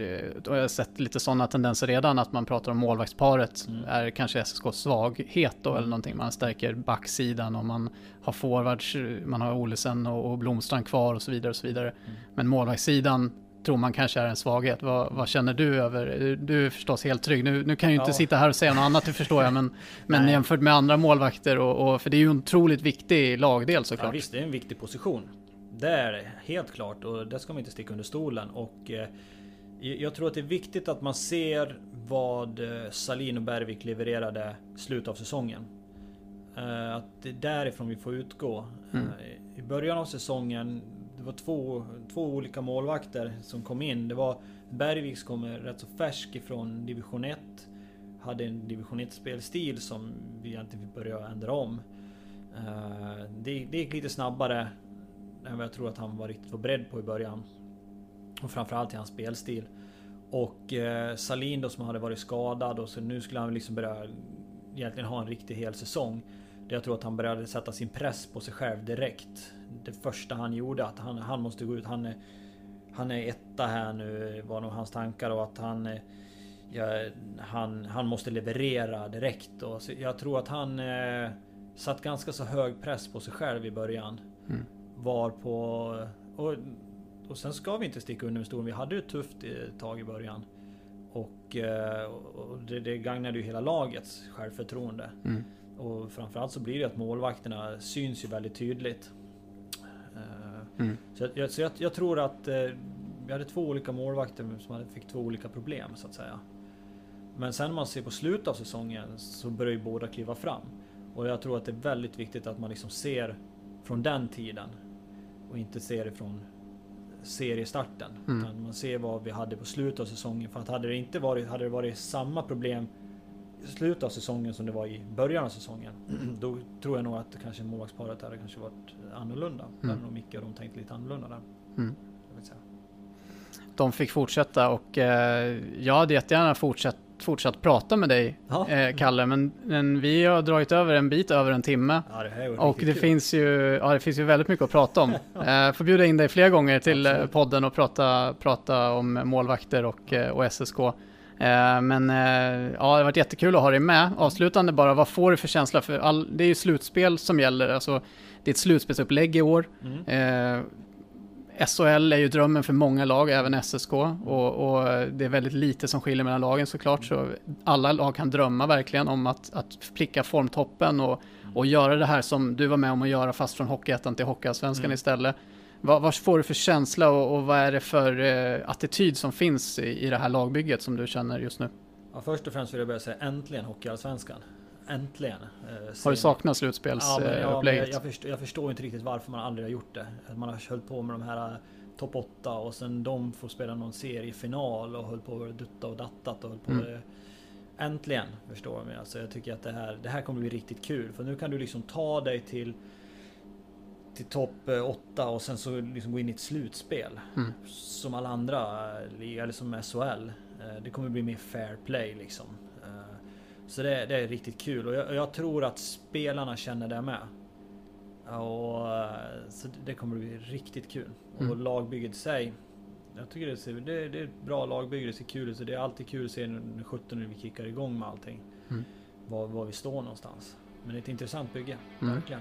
och jag har sett lite sådana tendenser redan, att man pratar om målvaktsparet mm. är kanske SSKs svaghet då, eller någonting. Man stärker backsidan och man har forwards, man har Olesen och, och Blomstrand kvar och så vidare och så vidare. Mm. Men målvaktssidan tror man kanske är en svaghet. Vad, vad, känner du över? Du är förstås helt trygg. Nu, nu kan jag ju inte ja. sitta här och säga något annat, det förstår jag. Men, [LAUGHS] men jämfört med andra målvakter, och, och, för det är ju en otroligt viktig lagdel såklart. Ja, visst, det är en viktig position. Det är det, helt klart och det ska man inte sticka under stolen. Och, eh, jag tror att det är viktigt att man ser vad eh, Salin och Bergvik levererade slutet av säsongen. Eh, att det är därifrån vi får utgå. Mm. I början av säsongen det var två, två olika målvakter som kom in. Det var Bergvik som kom rätt så färsk ifrån division 1. Hade en division 1 spelstil som vi egentligen fick börja ändra om. Det, det gick lite snabbare än vad jag tror att han var riktigt var beredd på i början. Och framförallt i hans spelstil. Och eh, Salin då som hade varit skadad och så nu skulle han liksom börja egentligen ha en riktig hel säsong. Jag tror att han började sätta sin press på sig själv direkt. Det första han gjorde att han, han måste gå ut. Han är, han är etta här nu var nog hans tankar och att han eh, ja, han, han måste leverera direkt. Och så jag tror att han eh, satt ganska så hög press på sig själv i början. Mm. Var på... Och, och sen ska vi inte sticka under med stolen. Vi hade ju ett tufft ett tag i början. Och, eh, och det, det gagnade ju hela lagets självförtroende. Mm. Och framförallt så blir det att målvakterna syns ju väldigt tydligt. Eh, mm. Så, jag, så jag, jag, tror att eh, vi hade två olika målvakter som fick två olika problem så att säga. Men sen när man ser på slutet av säsongen så börjar ju båda kliva fram. Och jag tror att det är väldigt viktigt att man liksom ser från den tiden. Och inte ser det från seriestarten. Mm. Utan man ser vad vi hade på slutet av säsongen. För att hade det inte varit, hade det varit samma problem i slutet av säsongen som det var i början av säsongen. [CLEARS THROAT] Då tror jag nog att kanske målvaktsparet hade kanske varit annorlunda. Mm. Där nog Micke och de tänkt lite annorlunda där. Mm. De fick fortsätta och eh, jag hade jättegärna fortsatt fortsatt prata med dig, ja. eh, Kalle, men, men, vi har dragit över en bit över en timme. Ja, det och det finns, ju, ja, det finns ju väldigt mycket att prata om. [LAUGHS] eh, får bjuda in dig fler gånger till Absolut. podden och prata, prata om målvakter och, eh, och SSK. Eh, men eh, ja, det har varit jättekul att ha dig med. Avslutande bara, vad får du för känsla? För all, det är ju slutspel som gäller, alltså det är ett slutspelsupplägg i år. Mm. SHL är ju drömmen för många lag, även SSK. Och, och, det är väldigt lite som skiljer mellan lagen såklart. Så alla lag kan drömma verkligen om att, att pricka formtoppen och, och göra det här som du var med om att göra fast från Hockeyettan till Hockeyallsvenskan mm. istället. Vad, vad får du för känsla och, och vad är det för eh, attityd som finns i, i det här lagbygget som du känner just nu? Ja, först och främst vill jag börja säga äntligen Hockeyallsvenskan. Äntligen. Eh, Har du saknat slutspelsupplägget? Ja, ja, jag, jag, förstår, jag, förstår, inte riktigt varför man aldrig har gjort det. Man har hållit på med de här eh, topp 8 och sen de får spela någon seriefinal och höll på att dutta och dattat och höll på mm. Äntligen förstår jag mig. Alltså jag tycker att det här, det här kommer bli riktigt kul. För nu kan du liksom ta dig till till topp 8 eh, och sen så liksom gå in i ett slutspel. Mm. Som alla andra eller som SHL. Det kommer bli mer fair play liksom. Så det, det är riktigt kul och jag, jag, tror att spelarna känner det med. Och, eh, så det kommer bli riktigt kul. Mm. Och lagbygget i sig. Jag tycker det, ser, det, det är ett bra lagbygge, det ser kul ut. Det är alltid kul att se när 17 när vi kickar igång med allting. Mm. Var, var vi står någonstans. Men det är ett intressant bygge, mm. verkligen.